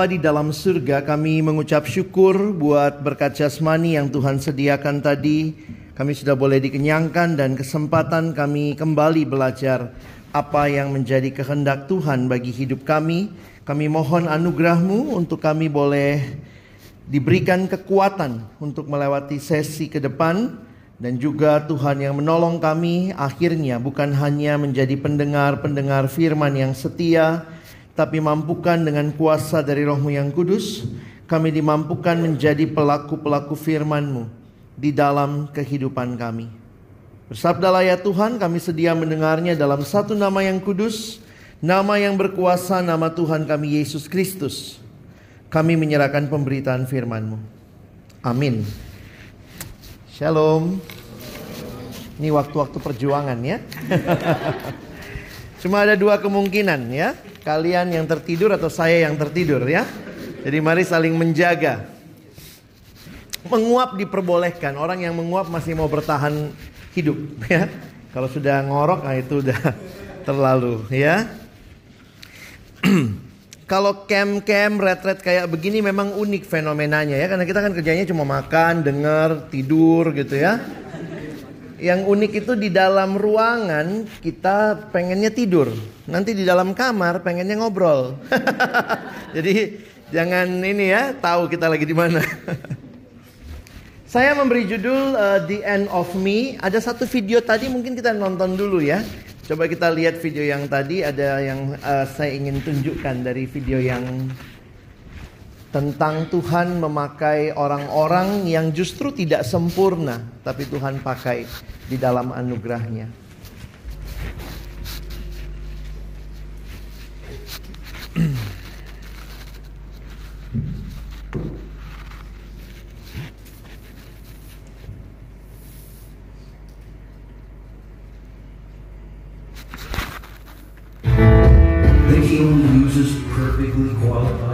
Bapa di dalam surga, kami mengucap syukur buat berkat jasmani yang Tuhan sediakan tadi. Kami sudah boleh dikenyangkan dan kesempatan kami kembali belajar apa yang menjadi kehendak Tuhan bagi hidup kami. Kami mohon anugerahmu untuk kami boleh diberikan kekuatan untuk melewati sesi ke depan dan juga Tuhan yang menolong kami akhirnya bukan hanya menjadi pendengar-pendengar firman yang setia tapi mampukan dengan kuasa dari rohmu yang kudus kami dimampukan menjadi pelaku-pelaku firman-Mu di dalam kehidupan kami. Bersabdalah ya Tuhan kami sedia mendengarnya dalam satu nama yang kudus, nama yang berkuasa, nama Tuhan kami Yesus Kristus. Kami menyerahkan pemberitaan firman-Mu. Amin. Shalom. Ini waktu-waktu perjuangan ya. Cuma ada dua kemungkinan ya. Kalian yang tertidur atau saya yang tertidur ya. Jadi mari saling menjaga. Menguap diperbolehkan. Orang yang menguap masih mau bertahan hidup ya. Kalau sudah ngorok nah itu udah terlalu ya. Kalau camp-camp retret kayak begini memang unik fenomenanya ya karena kita kan kerjanya cuma makan, dengar, tidur gitu ya. Yang unik itu di dalam ruangan kita pengennya tidur. Nanti di dalam kamar pengennya ngobrol. Jadi jangan ini ya tahu kita lagi di mana. Saya memberi judul uh, The End of Me. Ada satu video tadi mungkin kita nonton dulu ya. Coba kita lihat video yang tadi ada yang uh, saya ingin tunjukkan dari video yang tentang Tuhan memakai orang-orang yang justru tidak sempurna, tapi Tuhan pakai di dalam anugerahnya. Think he only uses perfectly qualified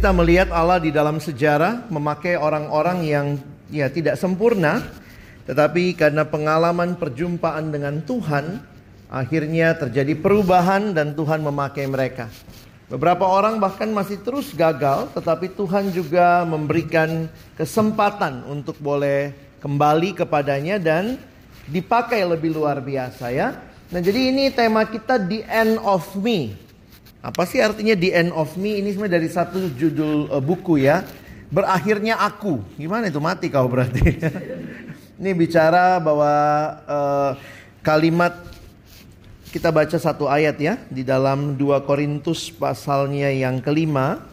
Kita melihat Allah di dalam sejarah memakai orang-orang yang ya tidak sempurna, tetapi karena pengalaman perjumpaan dengan Tuhan, akhirnya terjadi perubahan dan Tuhan memakai mereka. Beberapa orang bahkan masih terus gagal, tetapi Tuhan juga memberikan kesempatan untuk boleh kembali kepadanya dan dipakai lebih luar biasa ya. Nah jadi ini tema kita The End of Me. Apa sih artinya the end of me? Ini sebenarnya dari satu judul uh, buku ya. Berakhirnya aku. Gimana itu mati kau berarti? Ini bicara bahwa uh, kalimat kita baca satu ayat ya di dalam 2 Korintus pasalnya yang kelima.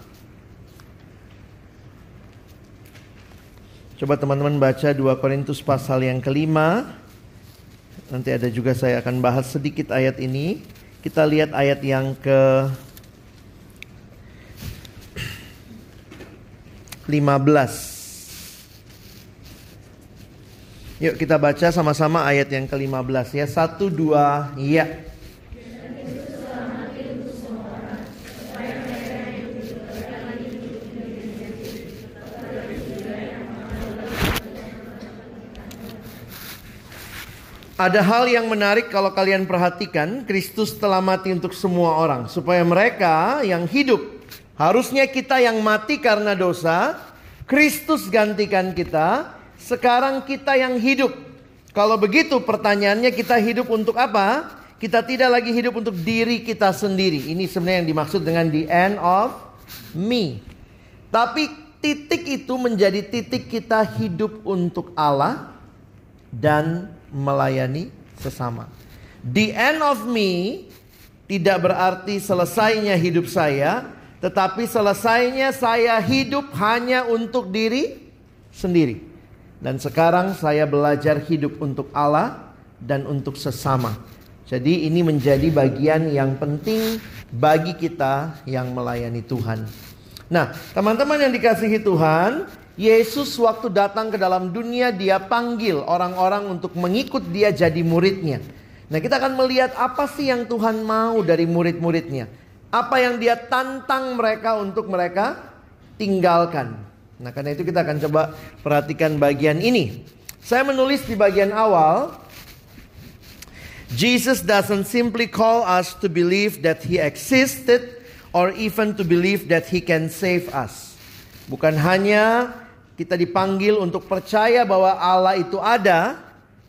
Coba teman-teman baca 2 Korintus pasal yang kelima. Nanti ada juga saya akan bahas sedikit ayat ini. Kita lihat ayat yang ke 15. Yuk kita baca sama-sama ayat yang ke-15 ya. Satu, dua, iya. Ada hal yang menarik kalau kalian perhatikan, Kristus telah mati untuk semua orang supaya mereka yang hidup harusnya kita yang mati karena dosa, Kristus gantikan kita, sekarang kita yang hidup. Kalau begitu pertanyaannya kita hidup untuk apa? Kita tidak lagi hidup untuk diri kita sendiri. Ini sebenarnya yang dimaksud dengan the end of me. Tapi titik itu menjadi titik kita hidup untuk Allah dan melayani sesama. The end of me tidak berarti selesainya hidup saya, tetapi selesainya saya hidup hanya untuk diri sendiri. Dan sekarang saya belajar hidup untuk Allah dan untuk sesama. Jadi ini menjadi bagian yang penting bagi kita yang melayani Tuhan. Nah, teman-teman yang dikasihi Tuhan, Yesus waktu datang ke dalam dunia dia panggil orang-orang untuk mengikut dia jadi muridnya. Nah kita akan melihat apa sih yang Tuhan mau dari murid-muridnya. Apa yang dia tantang mereka untuk mereka tinggalkan. Nah karena itu kita akan coba perhatikan bagian ini. Saya menulis di bagian awal. Jesus doesn't simply call us to believe that he existed or even to believe that he can save us. Bukan hanya kita dipanggil untuk percaya bahwa Allah itu ada.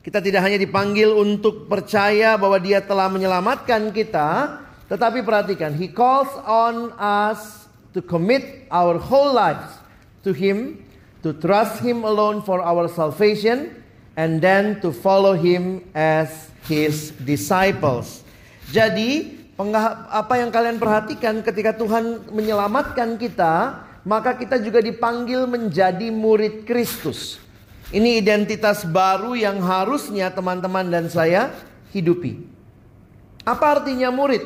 Kita tidak hanya dipanggil untuk percaya bahwa Dia telah menyelamatkan kita, tetapi perhatikan, He calls on us to commit our whole lives to Him, to trust Him alone for our salvation, and then to follow Him as His disciples. Jadi, apa yang kalian perhatikan ketika Tuhan menyelamatkan kita, maka kita juga dipanggil menjadi murid Kristus. Ini identitas baru yang harusnya teman-teman dan saya hidupi. Apa artinya murid?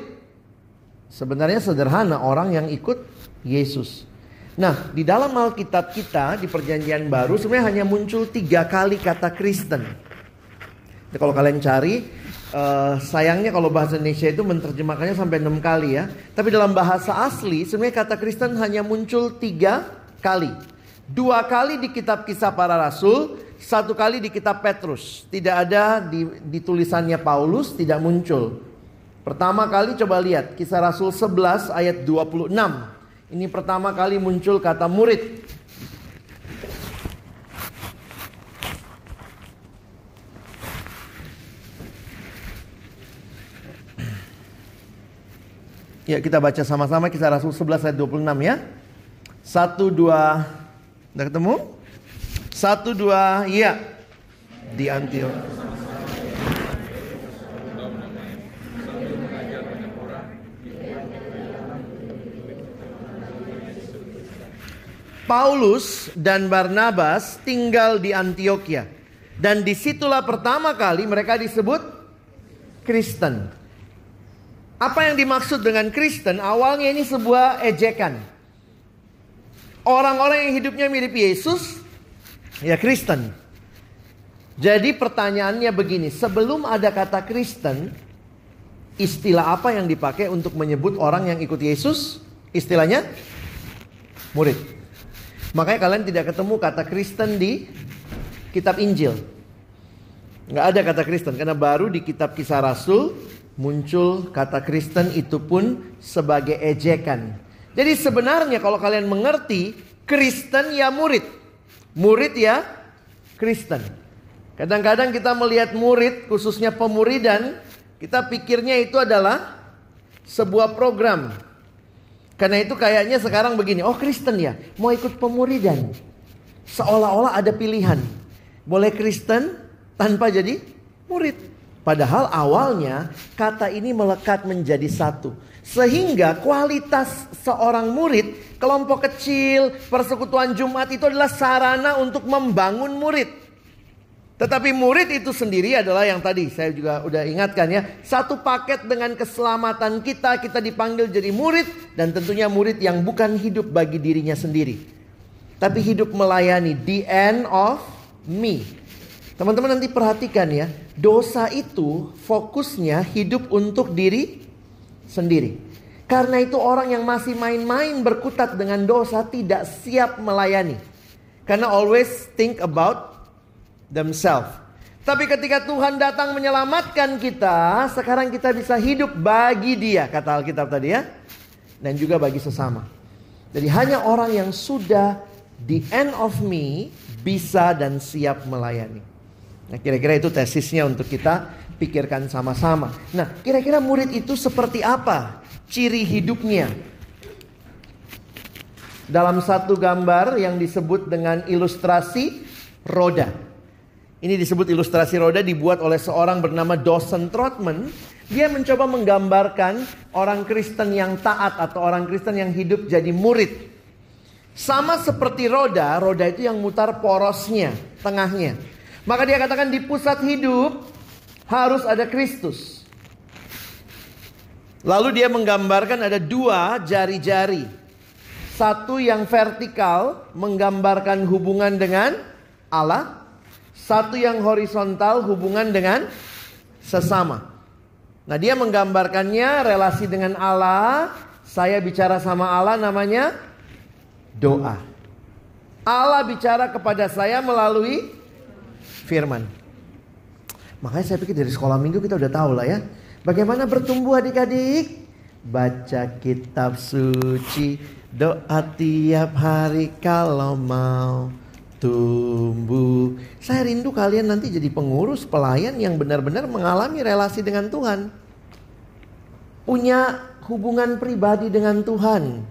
Sebenarnya sederhana orang yang ikut Yesus. Nah, di dalam Alkitab kita di Perjanjian Baru sebenarnya hanya muncul tiga kali kata Kristen. Jadi kalau kalian cari Uh, sayangnya kalau bahasa Indonesia itu menerjemahkannya sampai enam kali ya. Tapi dalam bahasa asli sebenarnya kata Kristen hanya muncul tiga kali. Dua kali di kitab kisah para rasul, satu kali di kitab Petrus. Tidak ada di, di tulisannya Paulus, tidak muncul. Pertama kali coba lihat kisah rasul 11 ayat 26. Ini pertama kali muncul kata murid. Ya kita baca sama-sama kisah Rasul 11 ayat 26 ya. Satu dua, udah ketemu? Satu dua, iya. Di Antioch. Paulus dan Barnabas tinggal di Antioquia. Dan di situlah pertama kali mereka disebut Kristen. Apa yang dimaksud dengan Kristen? Awalnya ini sebuah ejekan. Orang-orang yang hidupnya mirip Yesus, ya Kristen. Jadi pertanyaannya begini, sebelum ada kata Kristen, istilah apa yang dipakai untuk menyebut orang yang ikut Yesus? Istilahnya murid. Makanya kalian tidak ketemu kata Kristen di kitab Injil. Nggak ada kata Kristen karena baru di kitab Kisah Rasul muncul kata Kristen itu pun sebagai ejekan. Jadi sebenarnya kalau kalian mengerti Kristen ya murid. Murid ya Kristen. Kadang-kadang kita melihat murid khususnya pemuridan kita pikirnya itu adalah sebuah program. Karena itu kayaknya sekarang begini, oh Kristen ya, mau ikut pemuridan. Seolah-olah ada pilihan. Boleh Kristen, tanpa jadi murid. Padahal awalnya kata ini melekat menjadi satu. Sehingga kualitas seorang murid, kelompok kecil, persekutuan Jumat itu adalah sarana untuk membangun murid. Tetapi murid itu sendiri adalah yang tadi saya juga udah ingatkan ya. Satu paket dengan keselamatan kita, kita dipanggil jadi murid. Dan tentunya murid yang bukan hidup bagi dirinya sendiri. Tapi hidup melayani, the end of me. Teman-teman nanti perhatikan ya, dosa itu fokusnya hidup untuk diri sendiri. Karena itu orang yang masih main-main berkutat dengan dosa tidak siap melayani. Karena always think about themselves. Tapi ketika Tuhan datang menyelamatkan kita, sekarang kita bisa hidup bagi dia, kata Alkitab tadi ya. Dan juga bagi sesama. Jadi hanya orang yang sudah the end of me bisa dan siap melayani. Nah, kira-kira itu tesisnya untuk kita pikirkan sama-sama. Nah, kira-kira murid itu seperti apa ciri hidupnya? Dalam satu gambar yang disebut dengan ilustrasi roda. Ini disebut ilustrasi roda dibuat oleh seorang bernama Dawson Trotman. Dia mencoba menggambarkan orang Kristen yang taat atau orang Kristen yang hidup jadi murid. Sama seperti roda, roda itu yang mutar porosnya, tengahnya. Maka dia katakan di pusat hidup harus ada Kristus. Lalu dia menggambarkan ada dua jari-jari. Satu yang vertikal menggambarkan hubungan dengan Allah. Satu yang horizontal hubungan dengan sesama. Nah dia menggambarkannya relasi dengan Allah. Saya bicara sama Allah namanya doa. Allah bicara kepada saya melalui firman. Makanya saya pikir dari sekolah minggu kita udah tahu lah ya. Bagaimana bertumbuh adik-adik? Baca kitab suci, doa tiap hari kalau mau tumbuh. Saya rindu kalian nanti jadi pengurus pelayan yang benar-benar mengalami relasi dengan Tuhan. Punya hubungan pribadi dengan Tuhan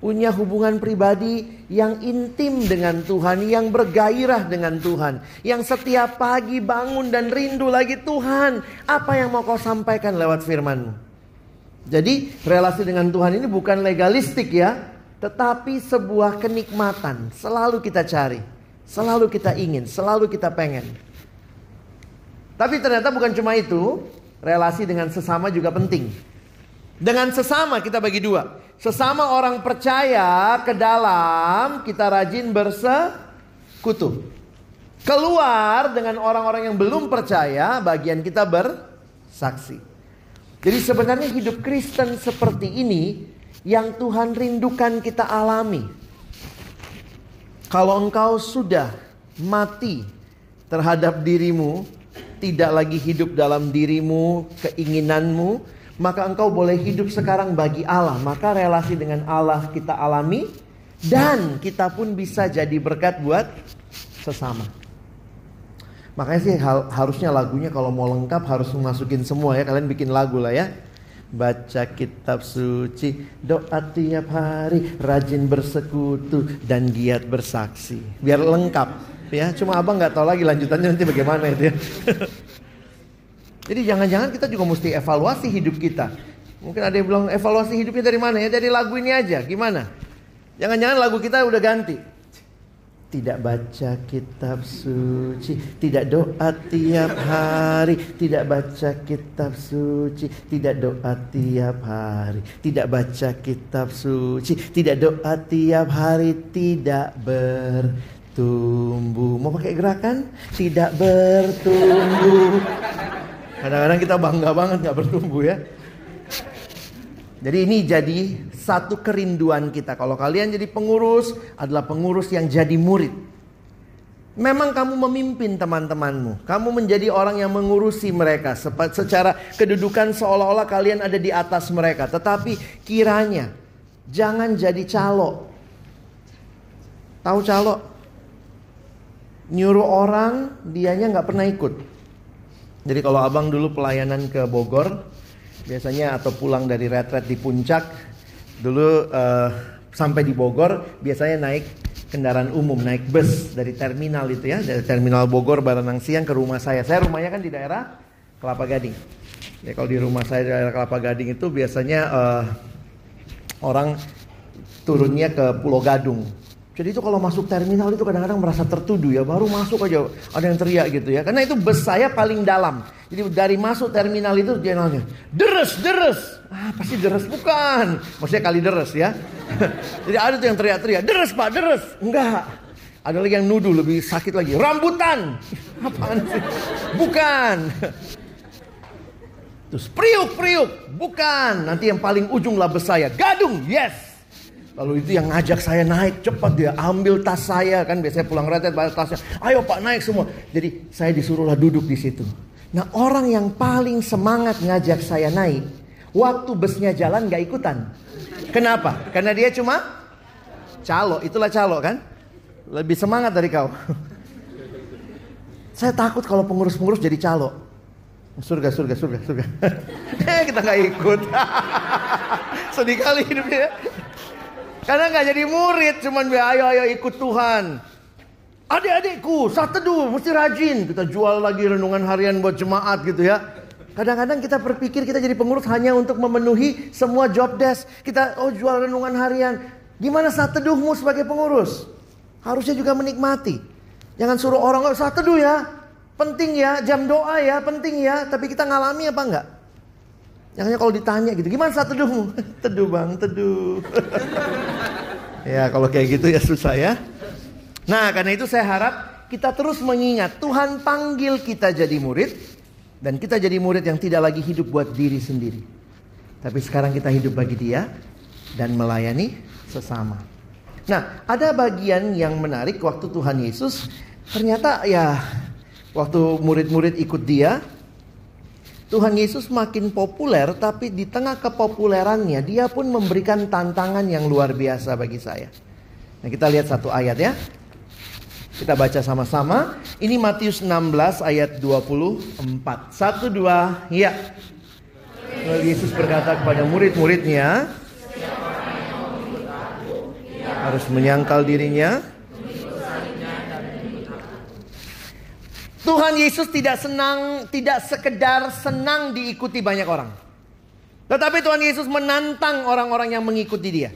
punya hubungan pribadi yang intim dengan Tuhan, yang bergairah dengan Tuhan, yang setiap pagi bangun dan rindu lagi Tuhan, apa yang mau kau sampaikan lewat firman-Mu? Jadi, relasi dengan Tuhan ini bukan legalistik ya, tetapi sebuah kenikmatan, selalu kita cari, selalu kita ingin, selalu kita pengen. Tapi ternyata bukan cuma itu, relasi dengan sesama juga penting. Dengan sesama kita bagi dua. Sesama orang percaya ke dalam kita rajin bersekutu. Keluar dengan orang-orang yang belum percaya bagian kita bersaksi. Jadi sebenarnya hidup Kristen seperti ini yang Tuhan rindukan kita alami. Kalau engkau sudah mati terhadap dirimu, tidak lagi hidup dalam dirimu, keinginanmu, maka engkau boleh hidup sekarang bagi Allah. Maka relasi dengan Allah kita alami dan kita pun bisa jadi berkat buat sesama. Makanya sih hal, harusnya lagunya kalau mau lengkap harus masukin semua ya. Kalian bikin lagu lah ya. Baca kitab suci, doa tiap hari, rajin bersekutu dan giat bersaksi. Biar lengkap ya. Cuma abang nggak tahu lagi lanjutannya nanti bagaimana itu ya. Jadi jangan-jangan kita juga mesti evaluasi hidup kita. Mungkin ada yang bilang evaluasi hidupnya dari mana ya? Dari lagu ini aja. Gimana? Jangan-jangan lagu kita udah ganti. tidak baca kitab suci, tidak doa tiap hari, tidak baca kitab suci, tidak doa tiap hari, tidak baca kitab suci, tidak doa tiap hari, tidak bertumbuh. Mau pakai gerakan? Tidak bertumbuh. Kadang-kadang kita bangga banget nggak bertumbuh ya. Jadi ini jadi satu kerinduan kita. Kalau kalian jadi pengurus, adalah pengurus yang jadi murid. Memang kamu memimpin teman-temanmu. Kamu menjadi orang yang mengurusi mereka. Secara kedudukan seolah-olah kalian ada di atas mereka. Tetapi kiranya jangan jadi calo. Tahu calo? Nyuruh orang, dianya nggak pernah ikut. Jadi kalau abang dulu pelayanan ke Bogor, biasanya atau pulang dari retret di puncak dulu uh, sampai di Bogor biasanya naik kendaraan umum naik bus dari terminal itu ya dari terminal Bogor Baranang Siang ke rumah saya. Saya rumahnya kan di daerah Kelapa Gading. Ya kalau di rumah saya di daerah Kelapa Gading itu biasanya uh, orang turunnya ke Pulau Gadung jadi itu kalau masuk terminal itu kadang-kadang merasa tertuduh ya, baru masuk aja ada yang teriak gitu ya. Karena itu bus saya paling dalam. Jadi dari masuk terminal itu dia nanya, deres, deres. Ah, pasti deres bukan. Maksudnya kali deres ya. Jadi ada tuh yang teriak-teriak, deres pak, deres. Enggak. Ada lagi yang nuduh lebih sakit lagi, rambutan. Apaan sih? Bukan. Terus priuk, priuk. Bukan. Nanti yang paling ujung lah bus saya, gadung, yes. Lalu itu yang ngajak saya naik cepat dia ambil tas saya kan biasanya pulang retet bawa tasnya. Ayo Pak naik semua. Jadi saya disuruhlah duduk di situ. Nah orang yang paling semangat ngajak saya naik, waktu busnya jalan gak ikutan. Kenapa? Karena dia cuma calo, itulah calo kan? Lebih semangat dari kau. saya takut kalau pengurus-pengurus jadi calo. Surga, surga, surga, surga. eh kita nggak ikut. Sedih kali hidupnya. Karena nggak jadi murid, cuman ayo ayo ikut Tuhan. Adik-adikku, saat teduh mesti rajin. Kita jual lagi renungan harian buat jemaat gitu ya. Kadang-kadang kita berpikir kita jadi pengurus hanya untuk memenuhi semua job desk. Kita oh jual renungan harian. Gimana saat teduhmu sebagai pengurus? Harusnya juga menikmati. Jangan suruh orang oh, saat teduh ya. Penting ya, jam doa ya, penting ya. Tapi kita ngalami apa enggak? Jangan kalau ditanya gitu, gimana saat teduhmu? teduh bang, teduh. ya kalau kayak gitu ya susah ya. Nah karena itu saya harap kita terus mengingat Tuhan panggil kita jadi murid. Dan kita jadi murid yang tidak lagi hidup buat diri sendiri. Tapi sekarang kita hidup bagi dia dan melayani sesama. Nah ada bagian yang menarik waktu Tuhan Yesus. Ternyata ya waktu murid-murid ikut dia Tuhan Yesus makin populer, tapi di tengah kepopulerannya, dia pun memberikan tantangan yang luar biasa bagi saya. Nah, kita lihat satu ayat ya. Kita baca sama-sama. Ini Matius 16 ayat 24. Satu dua, ya. Lalu Yesus berkata kepada murid-muridnya, harus menyangkal dirinya, Tuhan Yesus tidak senang, tidak sekedar senang diikuti banyak orang. Tetapi Tuhan Yesus menantang orang-orang yang mengikuti dia.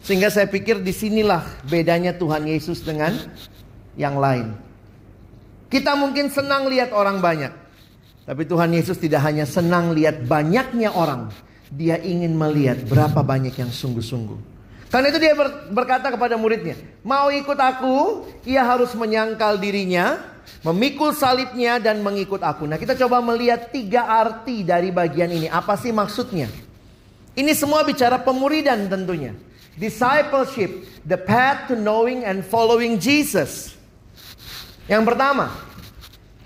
Sehingga saya pikir di sinilah bedanya Tuhan Yesus dengan yang lain. Kita mungkin senang lihat orang banyak. Tapi Tuhan Yesus tidak hanya senang lihat banyaknya orang. Dia ingin melihat berapa banyak yang sungguh-sungguh. Karena itu dia berkata kepada muridnya, mau ikut aku, ia harus menyangkal dirinya, memikul salibnya dan mengikut aku. Nah kita coba melihat tiga arti dari bagian ini. Apa sih maksudnya? Ini semua bicara pemuridan tentunya. Discipleship, the path to knowing and following Jesus. Yang pertama,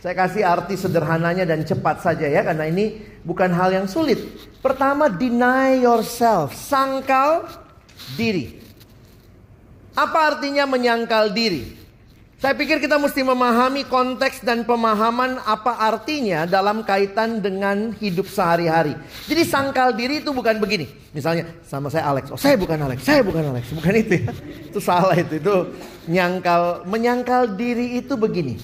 saya kasih arti sederhananya dan cepat saja ya, karena ini bukan hal yang sulit. Pertama, deny yourself, sangkal diri. Apa artinya menyangkal diri? Saya pikir kita mesti memahami konteks dan pemahaman apa artinya dalam kaitan dengan hidup sehari-hari. Jadi sangkal diri itu bukan begini. Misalnya sama saya Alex, oh saya bukan Alex, saya bukan Alex, bukan itu ya. Itu salah itu, itu nyangkal, menyangkal diri itu begini.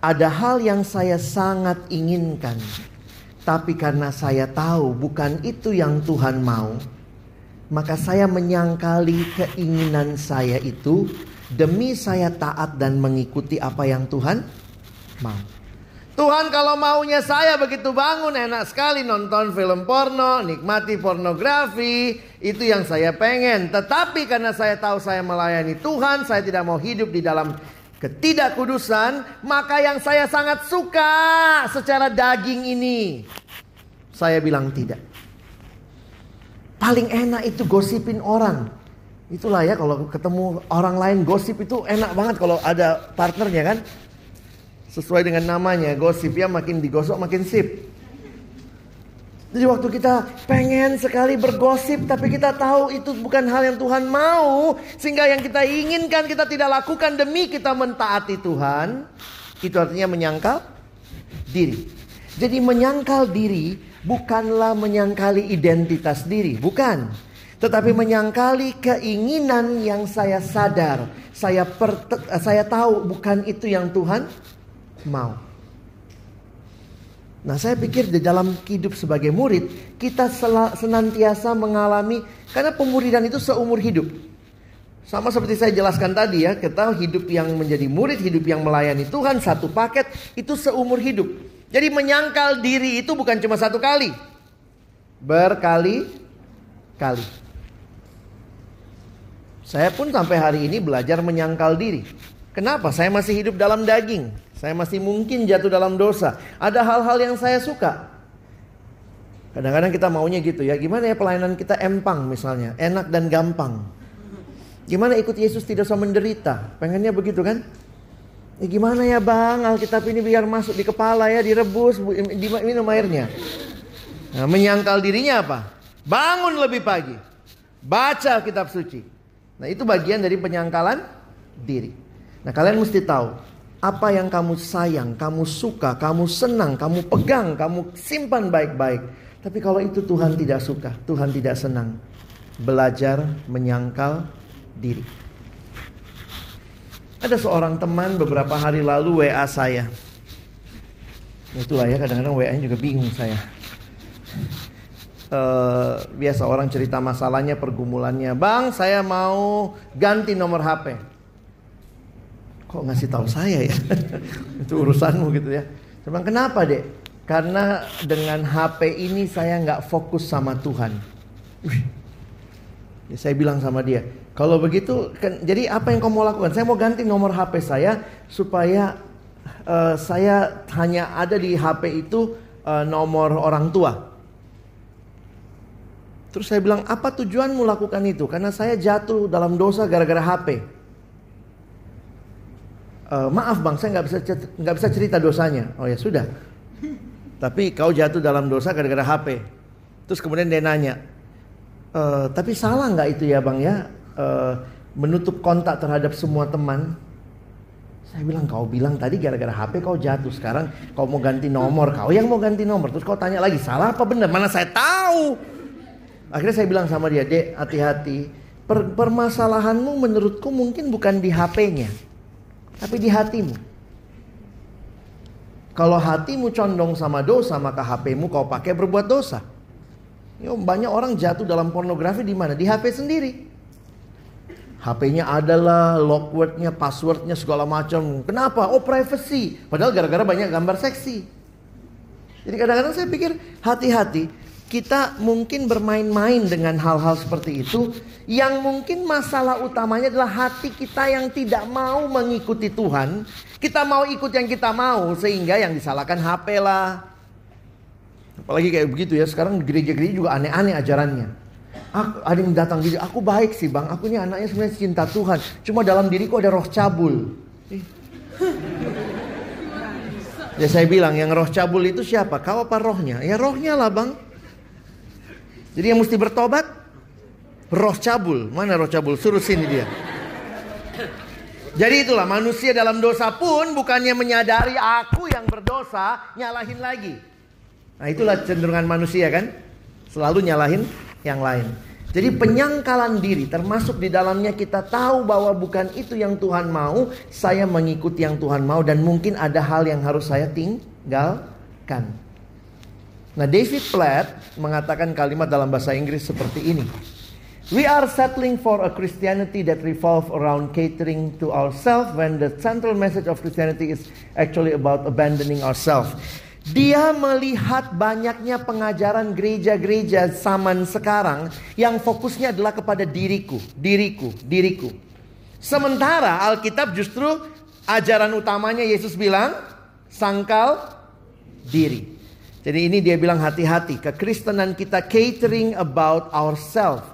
Ada hal yang saya sangat inginkan, tapi karena saya tahu bukan itu yang Tuhan mau, maka saya menyangkali keinginan saya itu demi saya taat dan mengikuti apa yang Tuhan mau. Tuhan kalau maunya saya begitu bangun enak sekali nonton film porno, nikmati pornografi, itu yang saya pengen. Tetapi karena saya tahu saya melayani Tuhan, saya tidak mau hidup di dalam ketidakkudusan, maka yang saya sangat suka secara daging ini, saya bilang tidak. Paling enak itu gosipin orang. Itulah ya kalau ketemu orang lain gosip itu enak banget kalau ada partnernya kan. Sesuai dengan namanya, gosip ya makin digosok makin sip. Jadi waktu kita pengen sekali bergosip tapi kita tahu itu bukan hal yang Tuhan mau. Sehingga yang kita inginkan kita tidak lakukan demi kita mentaati Tuhan. Itu artinya menyangkal diri. Jadi menyangkal diri bukanlah menyangkali identitas diri. Bukan. Tetapi menyangkali keinginan yang saya sadar. Saya, saya tahu bukan itu yang Tuhan mau. Nah saya pikir di dalam hidup sebagai murid kita senantiasa mengalami karena pemuridan itu seumur hidup. Sama seperti saya jelaskan tadi ya, kita hidup yang menjadi murid, hidup yang melayani Tuhan satu paket itu seumur hidup. Jadi menyangkal diri itu bukan cuma satu kali. Berkali-kali. Saya pun sampai hari ini belajar menyangkal diri. Kenapa? Saya masih hidup dalam daging. Saya masih mungkin jatuh dalam dosa. Ada hal-hal yang saya suka. Kadang-kadang kita maunya gitu ya. Gimana ya pelayanan kita empang misalnya. Enak dan gampang. Gimana ikut Yesus tidak usah menderita. Pengennya begitu kan? Ya gimana ya bang Alkitab ini biar masuk di kepala ya. Direbus, diminum airnya. Nah, menyangkal dirinya apa? Bangun lebih pagi. Baca kitab suci. Nah itu bagian dari penyangkalan diri. Nah kalian mesti tahu apa yang kamu sayang, kamu suka, kamu senang, kamu pegang, kamu simpan baik-baik. Tapi kalau itu Tuhan tidak suka, Tuhan tidak senang. Belajar menyangkal diri. Ada seorang teman beberapa hari lalu WA saya. Itulah ya kadang-kadang WA-nya juga bingung saya. Uh, biasa orang cerita masalahnya, pergumulannya. Bang, saya mau ganti nomor HP kok ngasih tahu saya ya? itu urusanmu gitu ya. Cuman kenapa dek? Karena dengan HP ini saya nggak fokus sama Tuhan. Ya, saya bilang sama dia, kalau begitu, kan, jadi apa yang kamu mau lakukan? Saya mau ganti nomor HP saya supaya uh, saya hanya ada di HP itu uh, nomor orang tua. Terus saya bilang, apa tujuanmu lakukan itu? Karena saya jatuh dalam dosa gara-gara HP e, maaf bang saya nggak bisa nggak bisa cerita dosanya. Oh ya sudah. Tapi kau jatuh dalam dosa gara-gara HP terus kemudian dia nanya e, tapi salah nggak itu ya bang ya? E, menutup kontak terhadap semua teman. Saya bilang kau bilang tadi gara-gara HP kau jatuh. Sekarang kau mau ganti nomor. Kau yang mau ganti nomor. Terus kau tanya lagi salah apa benar? Mana saya tahu akhirnya saya bilang sama dia dek hati-hati per permasalahanmu menurutku mungkin bukan di HP-nya tapi di hatimu. Kalau hatimu condong sama dosa, maka HPmu kau pakai berbuat dosa. Yo, banyak orang jatuh dalam pornografi di mana? Di HP sendiri. HP-nya adalah lockwordnya, passwordnya segala macam. Kenapa? Oh privacy. Padahal gara-gara banyak gambar seksi. Jadi kadang-kadang saya pikir hati-hati kita mungkin bermain-main dengan hal-hal seperti itu yang mungkin masalah utamanya adalah hati kita yang tidak mau mengikuti Tuhan. Kita mau ikut yang kita mau sehingga yang disalahkan HP lah. Apalagi kayak begitu ya sekarang gereja-gereja juga aneh-aneh ajarannya. Aku, ada yang datang gitu, aku baik sih bang, aku ini anaknya sebenarnya cinta Tuhan. Cuma dalam diriku ada roh cabul. Ya saya bilang yang roh cabul itu siapa? Kau apa rohnya? Ya rohnya lah bang. Jadi yang mesti bertobat roh cabul. Mana roh cabul? Suruh sini dia. Jadi itulah manusia dalam dosa pun bukannya menyadari aku yang berdosa, nyalahin lagi. Nah itulah cenderungan manusia kan. Selalu nyalahin yang lain. Jadi penyangkalan diri termasuk di dalamnya kita tahu bahwa bukan itu yang Tuhan mau, saya mengikuti yang Tuhan mau dan mungkin ada hal yang harus saya tinggalkan. Nah, David Platt mengatakan kalimat dalam bahasa Inggris seperti ini. We are settling for a Christianity that revolve around catering to ourselves when the central message of Christianity is actually about abandoning ourselves. Dia melihat banyaknya pengajaran gereja-gereja zaman sekarang yang fokusnya adalah kepada diriku, diriku, diriku. Sementara Alkitab justru ajaran utamanya Yesus bilang sangkal diri. Jadi ini dia bilang hati-hati kekristenan kita catering about ourselves.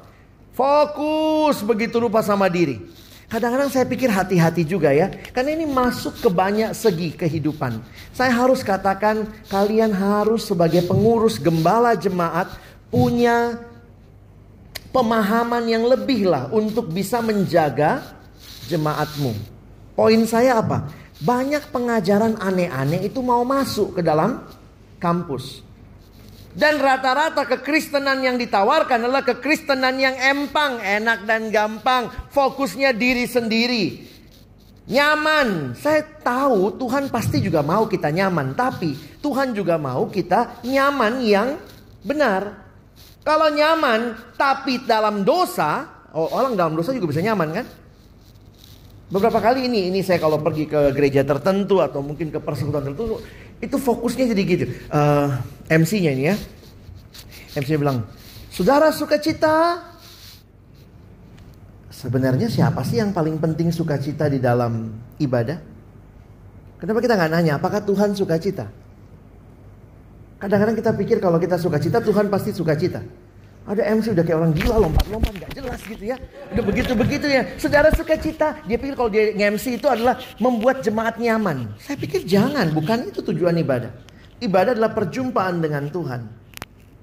Fokus begitu rupa sama diri. Kadang-kadang saya pikir hati-hati juga ya. Karena ini masuk ke banyak segi kehidupan. Saya harus katakan kalian harus sebagai pengurus gembala jemaat punya pemahaman yang lebih lah untuk bisa menjaga jemaatmu. Poin saya apa? Banyak pengajaran aneh-aneh itu mau masuk ke dalam kampus. Dan rata-rata kekristenan yang ditawarkan adalah kekristenan yang empang, enak dan gampang, fokusnya diri sendiri. Nyaman, saya tahu Tuhan pasti juga mau kita nyaman, tapi Tuhan juga mau kita nyaman yang benar. Kalau nyaman tapi dalam dosa, oh, orang dalam dosa juga bisa nyaman kan? Beberapa kali ini, ini saya kalau pergi ke gereja tertentu atau mungkin ke persekutuan tertentu, itu fokusnya jadi gitu. Uh, eh, MC-nya ini ya. MC bilang, saudara sukacita. Sebenarnya siapa sih yang paling penting sukacita di dalam ibadah? Kenapa kita nggak nanya, apakah Tuhan sukacita? Kadang-kadang kita pikir kalau kita sukacita, Tuhan pasti sukacita. Ada MC udah kayak orang gila lompat-lompat nggak jelas gitu ya. Udah begitu-begitu ya. Saudara sukacita, dia pikir kalau dia MC itu adalah membuat jemaat nyaman. Saya pikir jangan, bukan itu tujuan ibadah. Ibadah adalah perjumpaan dengan Tuhan.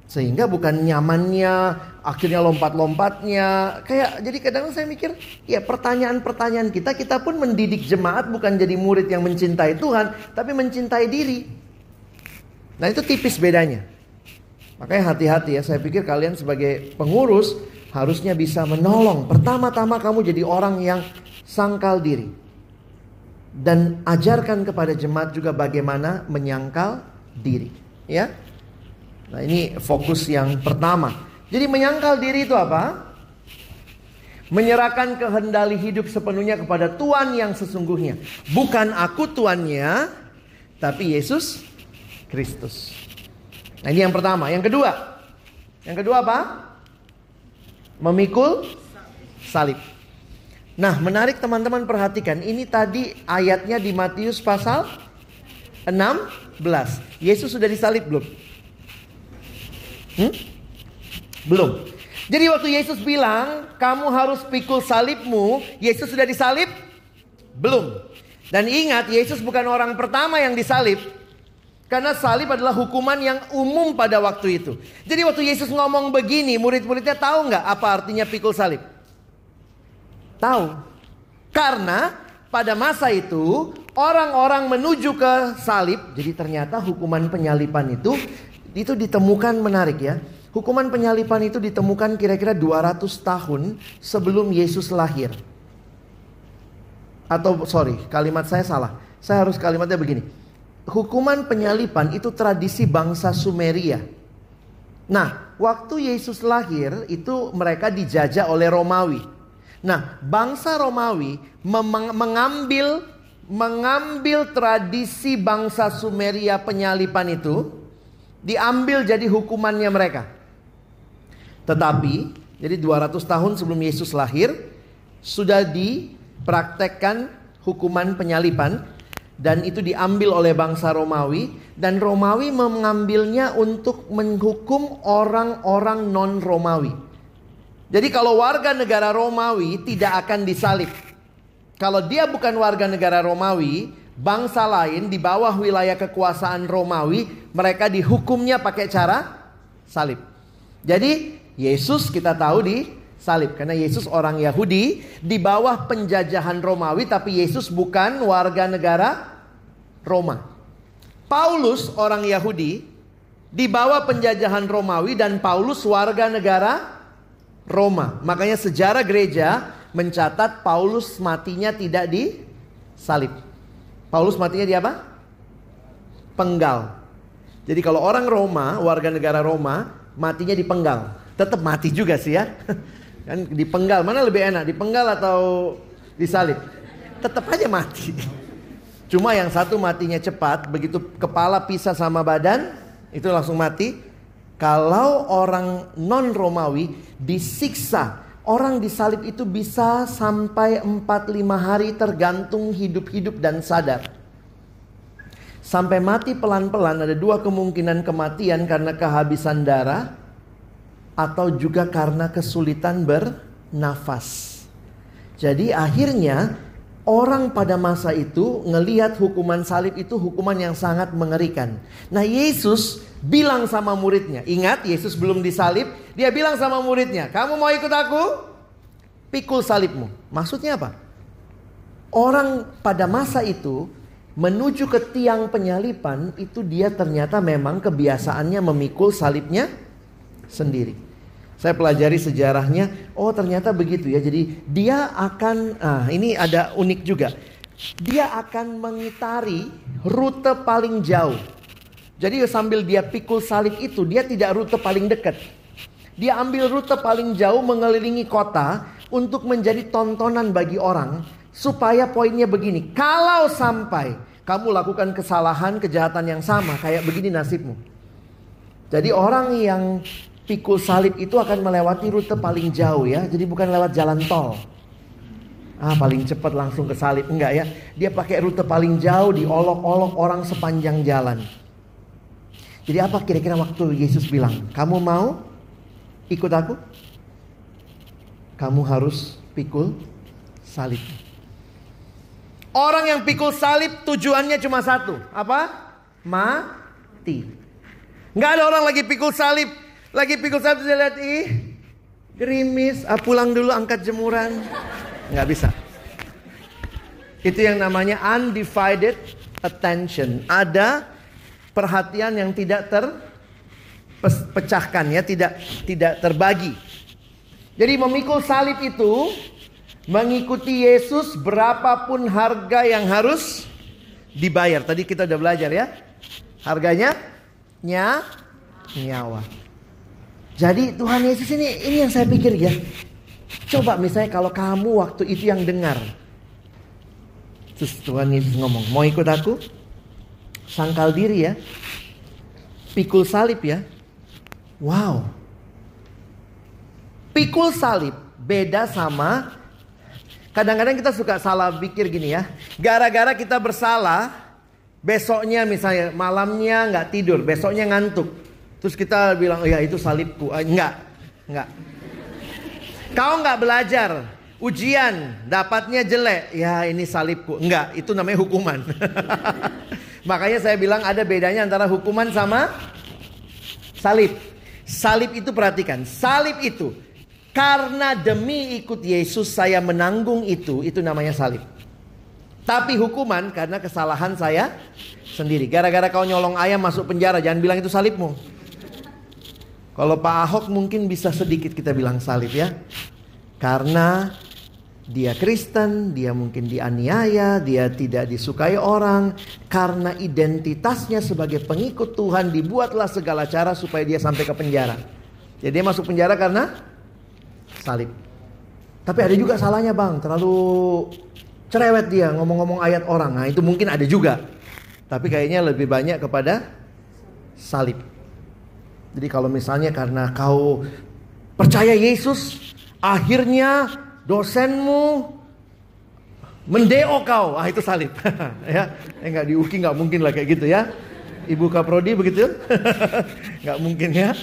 Sehingga bukan nyamannya, akhirnya lompat-lompatnya. Kayak jadi kadang saya mikir, ya pertanyaan-pertanyaan kita, kita pun mendidik jemaat bukan jadi murid yang mencintai Tuhan, tapi mencintai diri. Nah itu tipis bedanya. Makanya hati-hati ya, saya pikir kalian sebagai pengurus harusnya bisa menolong. Pertama-tama kamu jadi orang yang sangkal diri. Dan ajarkan kepada jemaat juga bagaimana menyangkal diri. Ya. Nah ini fokus yang pertama. Jadi menyangkal diri itu apa? Menyerahkan kehendali hidup sepenuhnya kepada Tuhan yang sesungguhnya. Bukan aku tuannya, tapi Yesus Kristus. Nah ini yang pertama. Yang kedua. Yang kedua apa? Memikul salib. Nah menarik teman-teman perhatikan. Ini tadi ayatnya di Matius pasal 16. Yesus sudah disalib belum? Hmm? Belum. Jadi waktu Yesus bilang kamu harus pikul salibmu. Yesus sudah disalib? Belum. Dan ingat Yesus bukan orang pertama yang disalib. Karena salib adalah hukuman yang umum pada waktu itu. Jadi waktu Yesus ngomong begini, murid-muridnya tahu nggak apa artinya pikul salib? Tahu. Karena pada masa itu orang-orang menuju ke salib, jadi ternyata hukuman penyalipan itu itu ditemukan menarik ya. Hukuman penyalipan itu ditemukan kira-kira 200 tahun sebelum Yesus lahir. Atau sorry, kalimat saya salah. Saya harus kalimatnya begini hukuman penyalipan itu tradisi bangsa Sumeria. Nah, waktu Yesus lahir itu mereka dijajah oleh Romawi. Nah, bangsa Romawi mengambil mengambil tradisi bangsa Sumeria penyalipan itu diambil jadi hukumannya mereka. Tetapi, jadi 200 tahun sebelum Yesus lahir sudah dipraktekkan hukuman penyalipan dan itu diambil oleh bangsa Romawi dan Romawi mengambilnya untuk menghukum orang-orang non Romawi. Jadi kalau warga negara Romawi tidak akan disalib. Kalau dia bukan warga negara Romawi, bangsa lain di bawah wilayah kekuasaan Romawi, mereka dihukumnya pakai cara salib. Jadi Yesus kita tahu di salib karena Yesus orang Yahudi di bawah penjajahan Romawi tapi Yesus bukan warga negara Roma. Paulus orang Yahudi di bawah penjajahan Romawi dan Paulus warga negara Roma. Makanya sejarah gereja mencatat Paulus matinya tidak di salib. Paulus matinya di apa? Penggal. Jadi kalau orang Roma, warga negara Roma, matinya di penggal. Tetap mati juga sih ya. Kan dipenggal mana lebih enak, dipenggal atau disalib? Tetap aja mati. Cuma yang satu matinya cepat, begitu kepala pisah sama badan, itu langsung mati. Kalau orang non Romawi disiksa, orang disalib itu bisa sampai 4-5 hari tergantung hidup-hidup dan sadar. Sampai mati pelan-pelan ada dua kemungkinan kematian karena kehabisan darah atau juga karena kesulitan bernafas. Jadi akhirnya Orang pada masa itu ngelihat hukuman salib itu hukuman yang sangat mengerikan. Nah Yesus bilang sama muridnya, ingat Yesus belum disalib, dia bilang sama muridnya, kamu mau ikut aku? Pikul salibmu. Maksudnya apa? Orang pada masa itu menuju ke tiang penyalipan itu dia ternyata memang kebiasaannya memikul salibnya sendiri. Saya pelajari sejarahnya, oh ternyata begitu ya. Jadi dia akan, ah ini ada unik juga. Dia akan mengitari rute paling jauh. Jadi sambil dia pikul salib itu, dia tidak rute paling dekat. Dia ambil rute paling jauh mengelilingi kota untuk menjadi tontonan bagi orang. Supaya poinnya begini, kalau sampai kamu lakukan kesalahan, kejahatan yang sama, kayak begini nasibmu. Jadi orang yang pikul salib itu akan melewati rute paling jauh ya. Jadi bukan lewat jalan tol. Ah paling cepat langsung ke salib. Enggak ya. Dia pakai rute paling jauh diolok-olok orang sepanjang jalan. Jadi apa kira-kira waktu Yesus bilang? Kamu mau ikut aku? Kamu harus pikul salib. Orang yang pikul salib tujuannya cuma satu. Apa? Mati. Nggak ada orang lagi pikul salib lagi pikul salib saya lihat ih gerimis, ah, pulang dulu angkat jemuran. Nggak bisa. Itu yang namanya undivided attention. Ada perhatian yang tidak terpecahkan ya, tidak tidak terbagi. Jadi memikul salib itu mengikuti Yesus berapapun harga yang harus dibayar. Tadi kita udah belajar ya. Harganya nya nyawa. Jadi Tuhan Yesus ini ini yang saya pikir ya. Coba misalnya kalau kamu waktu itu yang dengar. Terus Tuhan Yesus ngomong, "Mau ikut aku?" Sangkal diri ya. Pikul salib ya. Wow. Pikul salib beda sama kadang-kadang kita suka salah pikir gini ya. Gara-gara kita bersalah, besoknya misalnya malamnya nggak tidur, besoknya ngantuk. Terus kita bilang, ya itu salibku. Eh, enggak, enggak. Kau enggak belajar, ujian, dapatnya jelek. Ya ini salibku. Enggak, itu namanya hukuman. Makanya saya bilang ada bedanya antara hukuman sama salib. Salib itu perhatikan, salib itu karena demi ikut Yesus saya menanggung itu, itu namanya salib. Tapi hukuman karena kesalahan saya sendiri. Gara-gara kau nyolong ayam masuk penjara, jangan bilang itu salibmu. Kalau Pak Ahok mungkin bisa sedikit kita bilang salib ya. Karena dia Kristen, dia mungkin dianiaya, dia tidak disukai orang. Karena identitasnya sebagai pengikut Tuhan dibuatlah segala cara supaya dia sampai ke penjara. Jadi dia masuk penjara karena salib. Tapi ada juga salahnya bang, terlalu cerewet dia ngomong-ngomong ayat orang. Nah itu mungkin ada juga. Tapi kayaknya lebih banyak kepada salib. Jadi kalau misalnya karena kau percaya Yesus, akhirnya dosenmu mendeo kau, ah itu salib, ya, eh, nggak diuki nggak mungkin lah kayak gitu ya. Ibu Kaprodi begitu, nggak mungkin ya.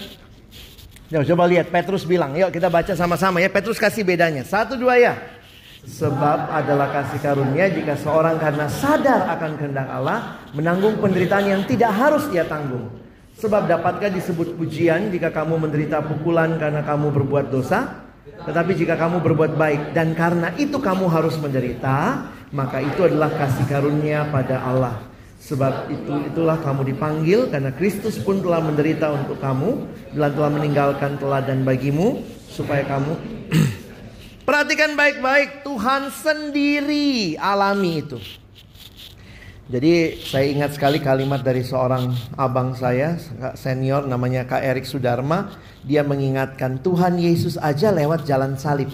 Ya, coba lihat Petrus bilang, yuk kita baca sama-sama ya. Petrus kasih bedanya, satu dua ya. Sebab adalah kasih karunia jika seorang karena sadar akan kehendak Allah menanggung penderitaan yang tidak harus dia tanggung. Sebab dapatkah disebut pujian jika kamu menderita pukulan karena kamu berbuat dosa? Tetapi jika kamu berbuat baik dan karena itu kamu harus menderita, maka itu adalah kasih karunia pada Allah. Sebab itu itulah kamu dipanggil karena Kristus pun telah menderita untuk kamu dan telah meninggalkan teladan bagimu supaya kamu Perhatikan baik-baik, Tuhan sendiri alami itu. Jadi saya ingat sekali kalimat dari seorang abang saya senior namanya Kak Erik Sudarma. Dia mengingatkan Tuhan Yesus aja lewat jalan salib.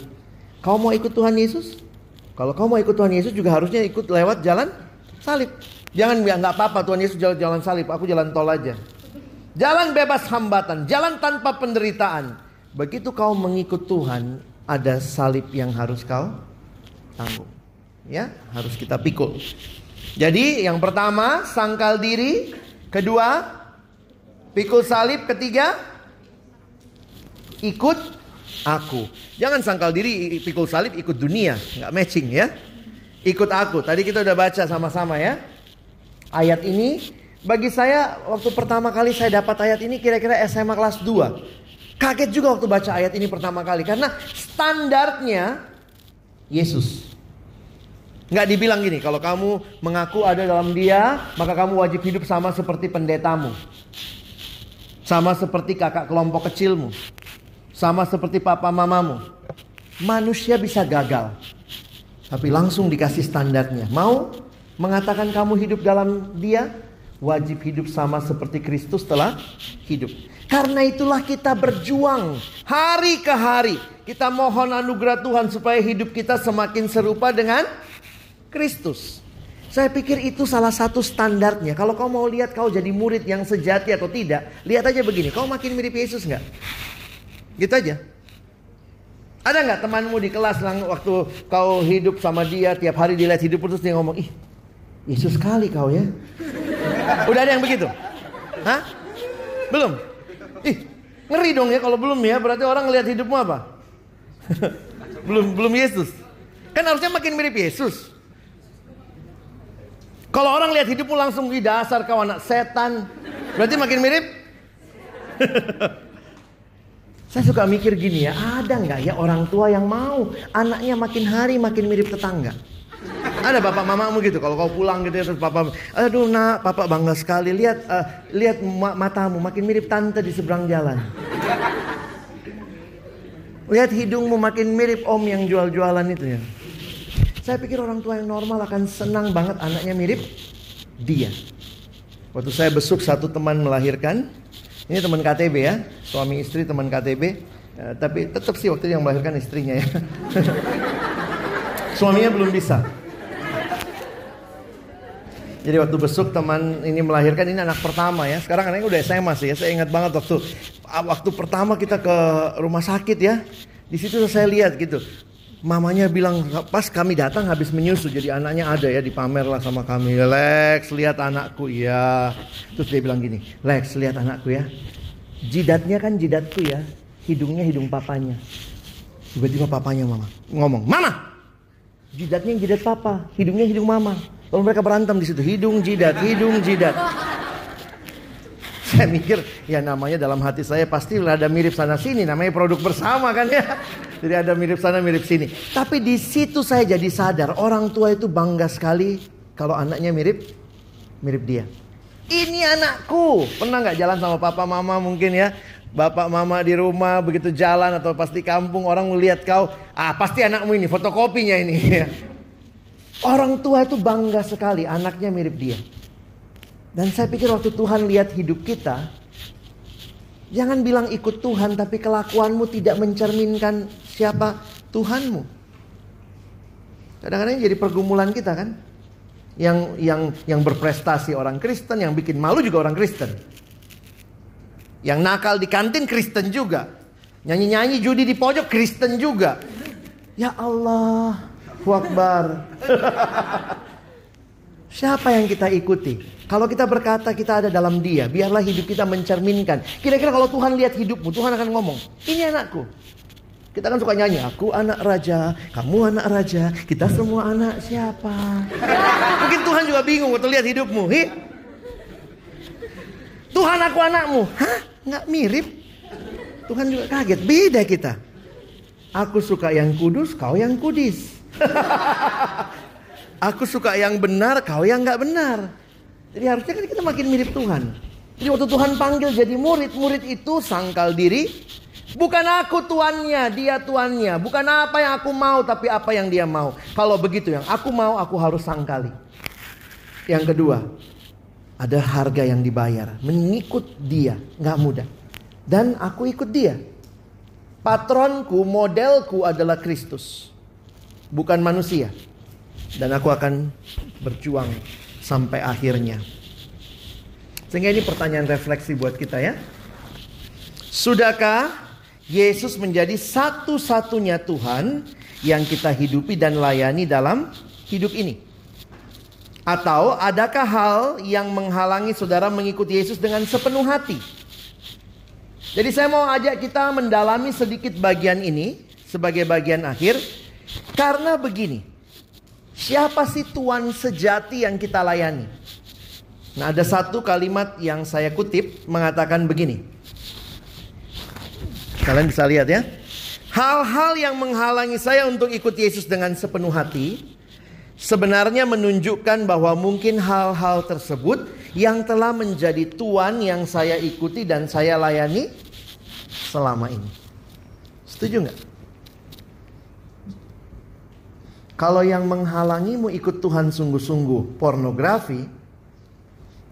Kau mau ikut Tuhan Yesus? Kalau kau mau ikut Tuhan Yesus juga harusnya ikut lewat jalan salib. Jangan bilang nggak apa-apa Tuhan Yesus jalan jalan salib, aku jalan tol aja. Jalan bebas hambatan, jalan tanpa penderitaan. Begitu kau mengikut Tuhan, ada salib yang harus kau tanggung. Ya, harus kita pikul. Jadi yang pertama sangkal diri, kedua pikul salib, ketiga ikut aku. Jangan sangkal diri pikul salib ikut dunia, nggak matching ya. Ikut aku. Tadi kita udah baca sama-sama ya. Ayat ini bagi saya waktu pertama kali saya dapat ayat ini kira-kira SMA kelas 2. Kaget juga waktu baca ayat ini pertama kali karena standarnya Yesus. Nggak dibilang gini, kalau kamu mengaku ada dalam dia, maka kamu wajib hidup sama seperti pendetamu. Sama seperti kakak kelompok kecilmu. Sama seperti papa mamamu. Manusia bisa gagal. Tapi langsung dikasih standarnya. Mau mengatakan kamu hidup dalam dia? Wajib hidup sama seperti Kristus telah hidup. Karena itulah kita berjuang hari ke hari. Kita mohon anugerah Tuhan supaya hidup kita semakin serupa dengan Kristus. Saya pikir itu salah satu standarnya. Kalau kau mau lihat kau jadi murid yang sejati atau tidak, lihat aja begini. Kau makin mirip Yesus nggak? Gitu aja. Ada nggak temanmu di kelas waktu kau hidup sama dia tiap hari dilihat hidup terus dia ngomong, ih Yesus sekali kau ya. Udah ada yang begitu? Hah? Belum? Ih, ngeri dong ya kalau belum ya. Berarti orang ngelihat hidupmu apa? belum belum Yesus. Kan harusnya makin mirip Yesus. Kalau orang lihat hidupmu langsung di dasar kau anak setan. Berarti makin mirip? Saya suka mikir gini ya, ada nggak ya orang tua yang mau anaknya makin hari makin mirip tetangga? Ada bapak mamamu gitu, kalau kau pulang gitu ya terus papa, aduh nak, papa bangga sekali lihat uh, lihat matamu makin mirip tante di seberang jalan. Lihat hidungmu makin mirip om yang jual-jualan itu ya. Saya pikir orang tua yang normal akan senang banget anaknya mirip dia. Waktu saya besuk satu teman melahirkan, ini teman KTB ya, suami istri teman KTB, eh, tapi tetap sih waktu yang melahirkan istrinya ya. Suaminya belum bisa. Jadi waktu besuk teman ini melahirkan ini anak pertama ya. Sekarang anaknya udah SMA sih ya. Saya ingat banget waktu waktu pertama kita ke rumah sakit ya. Di situ saya lihat gitu. Mamanya bilang pas kami datang habis menyusu jadi anaknya ada ya dipamer lah sama kami. Lex lihat anakku ya. Terus dia bilang gini, Lex lihat anakku ya. Jidatnya kan jidatku ya, hidungnya hidung papanya. Tiba-tiba papanya mama ngomong, Mama, jidatnya jidat papa, hidungnya hidung mama. Lalu mereka berantem di situ, hidung jidat, hidung jidat. Saya mikir ya namanya dalam hati saya pasti ada mirip sana sini namanya produk bersama kan ya. Jadi ada mirip sana mirip sini. Tapi di situ saya jadi sadar orang tua itu bangga sekali kalau anaknya mirip mirip dia. Ini anakku. Pernah nggak jalan sama papa mama mungkin ya? Bapak mama di rumah begitu jalan atau pasti kampung orang melihat kau, ah pasti anakmu ini fotokopinya ini. Orang tua itu bangga sekali anaknya mirip dia. Dan saya pikir waktu Tuhan lihat hidup kita, jangan bilang ikut Tuhan tapi kelakuanmu tidak mencerminkan siapa Tuhanmu. Kadang-kadang jadi pergumulan kita kan. Yang yang yang berprestasi orang Kristen, yang bikin malu juga orang Kristen. Yang nakal di kantin Kristen juga. Nyanyi-nyanyi judi di pojok Kristen juga. Ya Allah, Wakbar. Siapa yang kita ikuti? Kalau kita berkata kita ada dalam dia, biarlah hidup kita mencerminkan. Kira-kira kalau Tuhan lihat hidupmu, Tuhan akan ngomong, ini anakku. Kita kan suka nyanyi, aku anak raja, kamu anak raja, kita semua anak siapa? Mungkin Tuhan juga bingung waktu lihat hidupmu. Hi? Tuhan aku anakmu. Hah? Nggak mirip? Tuhan juga kaget, beda kita. Aku suka yang kudus, kau yang kudis. Aku suka yang benar, kau yang nggak benar. Jadi harusnya kan kita makin mirip Tuhan. Jadi waktu Tuhan panggil jadi murid, murid itu sangkal diri. Bukan aku tuannya, dia tuannya. Bukan apa yang aku mau, tapi apa yang dia mau. Kalau begitu yang aku mau, aku harus sangkali. Yang kedua, ada harga yang dibayar. Mengikut dia, nggak mudah. Dan aku ikut dia. Patronku, modelku adalah Kristus. Bukan manusia. Dan aku akan berjuang sampai akhirnya. Sehingga ini pertanyaan refleksi buat kita ya. Sudahkah Yesus menjadi satu-satunya Tuhan yang kita hidupi dan layani dalam hidup ini? Atau adakah hal yang menghalangi saudara mengikuti Yesus dengan sepenuh hati? Jadi saya mau ajak kita mendalami sedikit bagian ini sebagai bagian akhir. Karena begini, siapa sih Tuhan sejati yang kita layani? Nah ada satu kalimat yang saya kutip mengatakan begini. Kalian bisa lihat ya. Hal-hal yang menghalangi saya untuk ikut Yesus dengan sepenuh hati sebenarnya menunjukkan bahwa mungkin hal-hal tersebut yang telah menjadi tuan yang saya ikuti dan saya layani selama ini. Setuju nggak? Kalau yang menghalangimu ikut Tuhan sungguh-sungguh pornografi,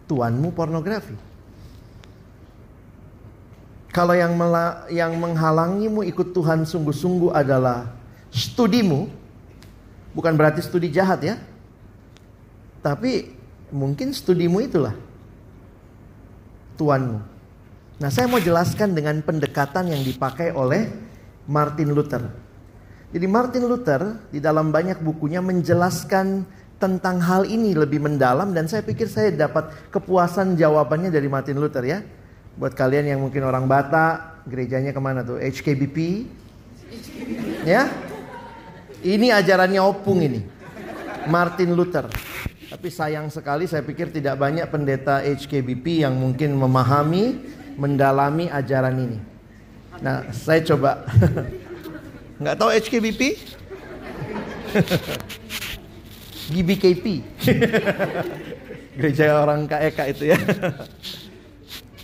tuanmu pornografi. Kalau yang yang menghalangimu ikut Tuhan sungguh-sungguh adalah studimu, Bukan berarti studi jahat ya. Tapi mungkin studimu itulah tuanmu. Nah, saya mau jelaskan dengan pendekatan yang dipakai oleh Martin Luther. Jadi Martin Luther di dalam banyak bukunya menjelaskan tentang hal ini lebih mendalam dan saya pikir saya dapat kepuasan jawabannya dari Martin Luther ya. Buat kalian yang mungkin orang Batak, gerejanya ke mana tuh? HKBP? Ya, ini ajarannya opung ini. Martin Luther. Tapi sayang sekali saya pikir tidak banyak pendeta HKBP yang mungkin memahami, mendalami ajaran ini. Nah, saya coba. Nggak tahu HKBP? GBKP. Gereja orang KEK itu ya.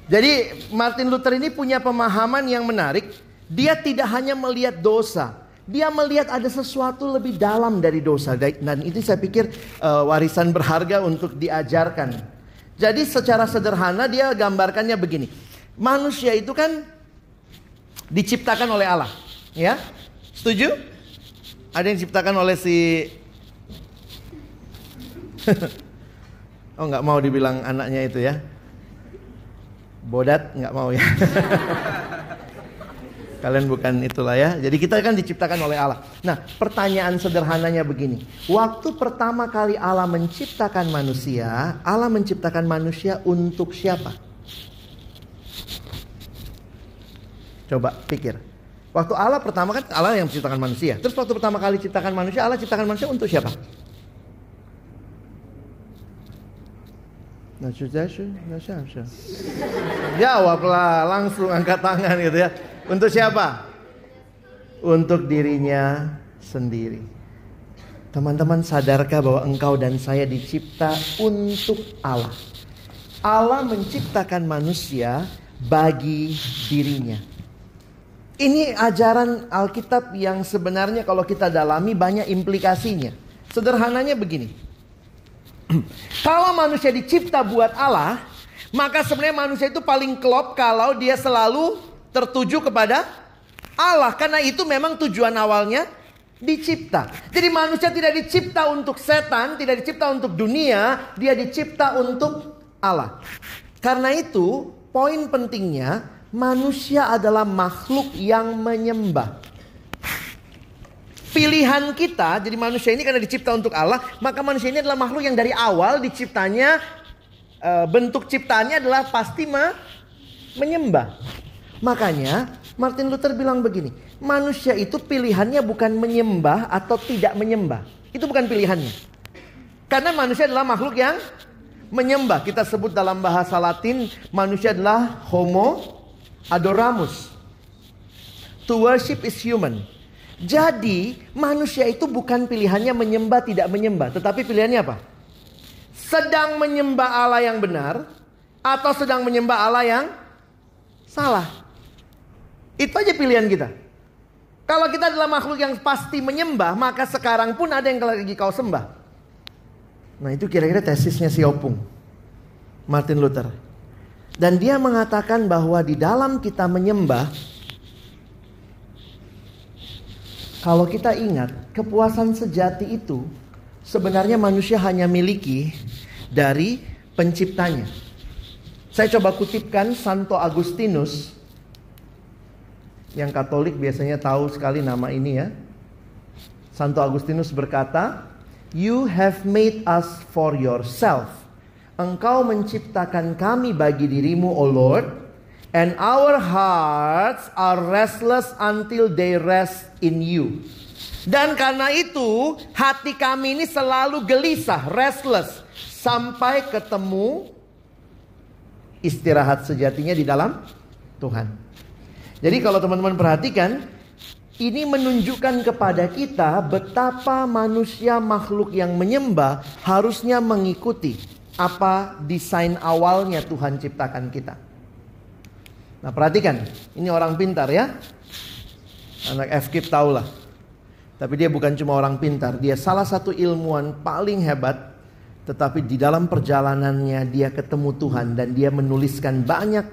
Jadi Martin Luther ini punya pemahaman yang menarik. Dia tidak hanya melihat dosa, dia melihat ada sesuatu lebih dalam dari dosa dan itu saya pikir uh, warisan berharga untuk diajarkan. Jadi secara sederhana dia gambarkannya begini. Manusia itu kan diciptakan oleh Allah, ya? Setuju? Ada yang diciptakan oleh si Oh nggak mau dibilang anaknya itu ya Bodat nggak mau ya Kalian bukan itulah ya. Jadi kita kan diciptakan oleh Allah. Nah, pertanyaan sederhananya begini. Waktu pertama kali Allah menciptakan manusia, Allah menciptakan manusia untuk siapa? Coba pikir. Waktu Allah pertama kan Allah yang menciptakan manusia. Terus waktu pertama kali ciptakan manusia, Allah ciptakan manusia untuk siapa? Jawablah langsung angkat tangan gitu ya. Untuk siapa? Untuk dirinya sendiri. Teman-teman sadarkah bahwa engkau dan saya dicipta untuk Allah? Allah menciptakan manusia bagi dirinya. Ini ajaran Alkitab yang sebenarnya kalau kita dalami banyak implikasinya. Sederhananya begini. kalau manusia dicipta buat Allah, maka sebenarnya manusia itu paling klop kalau dia selalu tertuju kepada Allah. Karena itu memang tujuan awalnya dicipta. Jadi manusia tidak dicipta untuk setan, tidak dicipta untuk dunia, dia dicipta untuk Allah. Karena itu, poin pentingnya manusia adalah makhluk yang menyembah. Pilihan kita, jadi manusia ini karena dicipta untuk Allah, maka manusia ini adalah makhluk yang dari awal diciptanya eh, bentuk ciptaannya adalah pasti menyembah. Makanya Martin Luther bilang begini, manusia itu pilihannya bukan menyembah atau tidak menyembah. Itu bukan pilihannya. Karena manusia adalah makhluk yang menyembah. Kita sebut dalam bahasa Latin manusia adalah homo adoramus. To worship is human. Jadi manusia itu bukan pilihannya menyembah tidak menyembah. Tetapi pilihannya apa? Sedang menyembah Allah yang benar. Atau sedang menyembah Allah yang salah. Itu aja pilihan kita. Kalau kita adalah makhluk yang pasti menyembah, maka sekarang pun ada yang lagi kau sembah. Nah itu kira-kira tesisnya si Opung. Martin Luther. Dan dia mengatakan bahwa di dalam kita menyembah Kalau kita ingat, kepuasan sejati itu sebenarnya manusia hanya miliki dari penciptanya. Saya coba kutipkan Santo Agustinus yang Katolik biasanya tahu sekali nama ini ya. Santo Agustinus berkata, "You have made us for yourself. Engkau menciptakan kami bagi dirimu, O Lord, and our hearts are restless until they rest in you." Dan karena itu, hati kami ini selalu gelisah, restless sampai ketemu istirahat sejatinya di dalam Tuhan. Jadi kalau teman-teman perhatikan, ini menunjukkan kepada kita betapa manusia makhluk yang menyembah harusnya mengikuti apa desain awalnya Tuhan ciptakan kita. Nah perhatikan, ini orang pintar ya. Anak FKIP tahulah. Tapi dia bukan cuma orang pintar, dia salah satu ilmuwan paling hebat. Tetapi di dalam perjalanannya dia ketemu Tuhan dan dia menuliskan banyak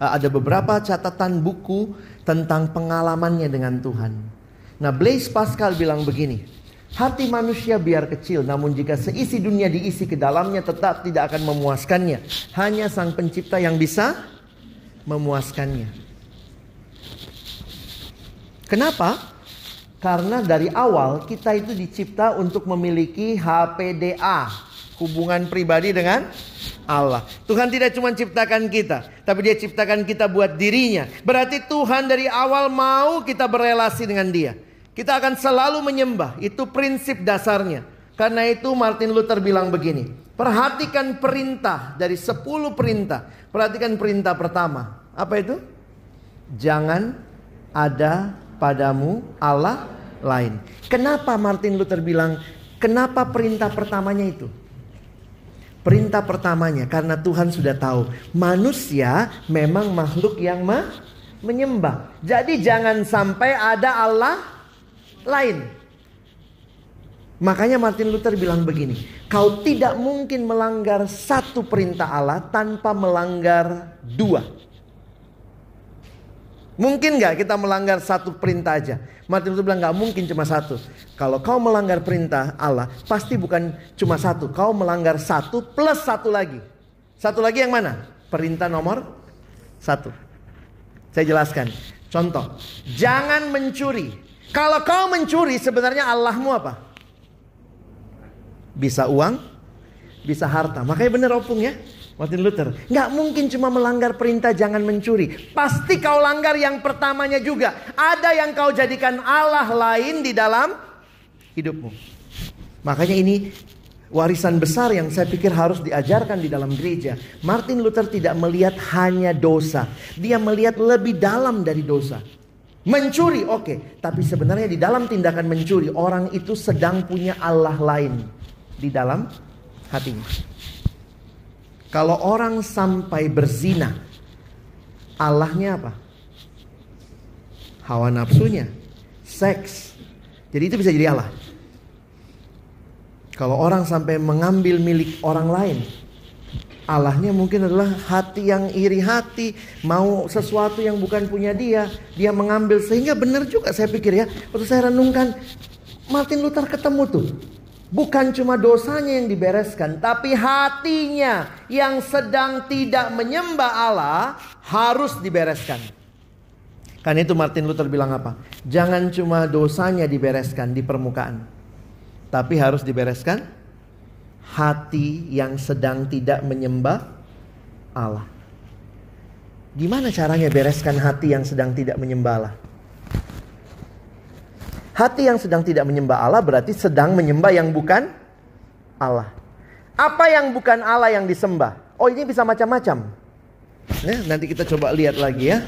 eh, ada beberapa catatan buku tentang pengalamannya dengan Tuhan. Nah, Blaise Pascal bilang begini, hati manusia biar kecil, namun jika seisi dunia diisi ke dalamnya tetap tidak akan memuaskannya. Hanya Sang Pencipta yang bisa memuaskannya. Kenapa? Karena dari awal kita itu dicipta untuk memiliki HPDA, hubungan pribadi dengan Allah. Tuhan tidak cuma ciptakan kita, tapi dia ciptakan kita buat dirinya. Berarti Tuhan dari awal mau kita berelasi dengan dia. Kita akan selalu menyembah, itu prinsip dasarnya. Karena itu Martin Luther bilang begini, perhatikan perintah dari 10 perintah. Perhatikan perintah pertama. Apa itu? Jangan ada padamu Allah lain. Kenapa Martin Luther bilang, kenapa perintah pertamanya itu? Perintah pertamanya karena Tuhan sudah tahu manusia memang makhluk yang ma menyembah. Jadi jangan sampai ada Allah lain. Makanya Martin Luther bilang begini, kau tidak mungkin melanggar satu perintah Allah tanpa melanggar dua. Mungkin nggak kita melanggar satu perintah aja? Martin Luther bilang nggak mungkin cuma satu. Kalau kau melanggar perintah Allah, pasti bukan cuma satu. Kau melanggar satu plus satu lagi. Satu lagi yang mana? Perintah nomor satu. Saya jelaskan. Contoh, jangan mencuri. Kalau kau mencuri, sebenarnya Allahmu apa? Bisa uang, bisa harta. Makanya benar opung ya. Martin Luther. Nggak mungkin cuma melanggar perintah jangan mencuri. Pasti kau langgar yang pertamanya juga. Ada yang kau jadikan Allah lain di dalam hidupmu. Makanya ini warisan besar yang saya pikir harus diajarkan di dalam gereja. Martin Luther tidak melihat hanya dosa. Dia melihat lebih dalam dari dosa. Mencuri oke. Okay. Tapi sebenarnya di dalam tindakan mencuri. Orang itu sedang punya Allah lain. Di dalam hatinya. Kalau orang sampai berzina, Allahnya apa? Hawa nafsunya, seks. Jadi itu bisa jadi Allah. Kalau orang sampai mengambil milik orang lain, Allahnya mungkin adalah hati yang iri hati, mau sesuatu yang bukan punya dia, dia mengambil sehingga benar juga saya pikir ya. Waktu saya renungkan, Martin Luther ketemu tuh Bukan cuma dosanya yang dibereskan, tapi hatinya yang sedang tidak menyembah Allah harus dibereskan. Karena itu Martin Luther bilang apa? Jangan cuma dosanya dibereskan di permukaan. Tapi harus dibereskan hati yang sedang tidak menyembah Allah. Gimana caranya bereskan hati yang sedang tidak menyembah Allah? Hati yang sedang tidak menyembah Allah berarti sedang menyembah yang bukan Allah. Apa yang bukan Allah yang disembah? Oh ini bisa macam-macam. Nah, nanti kita coba lihat lagi ya.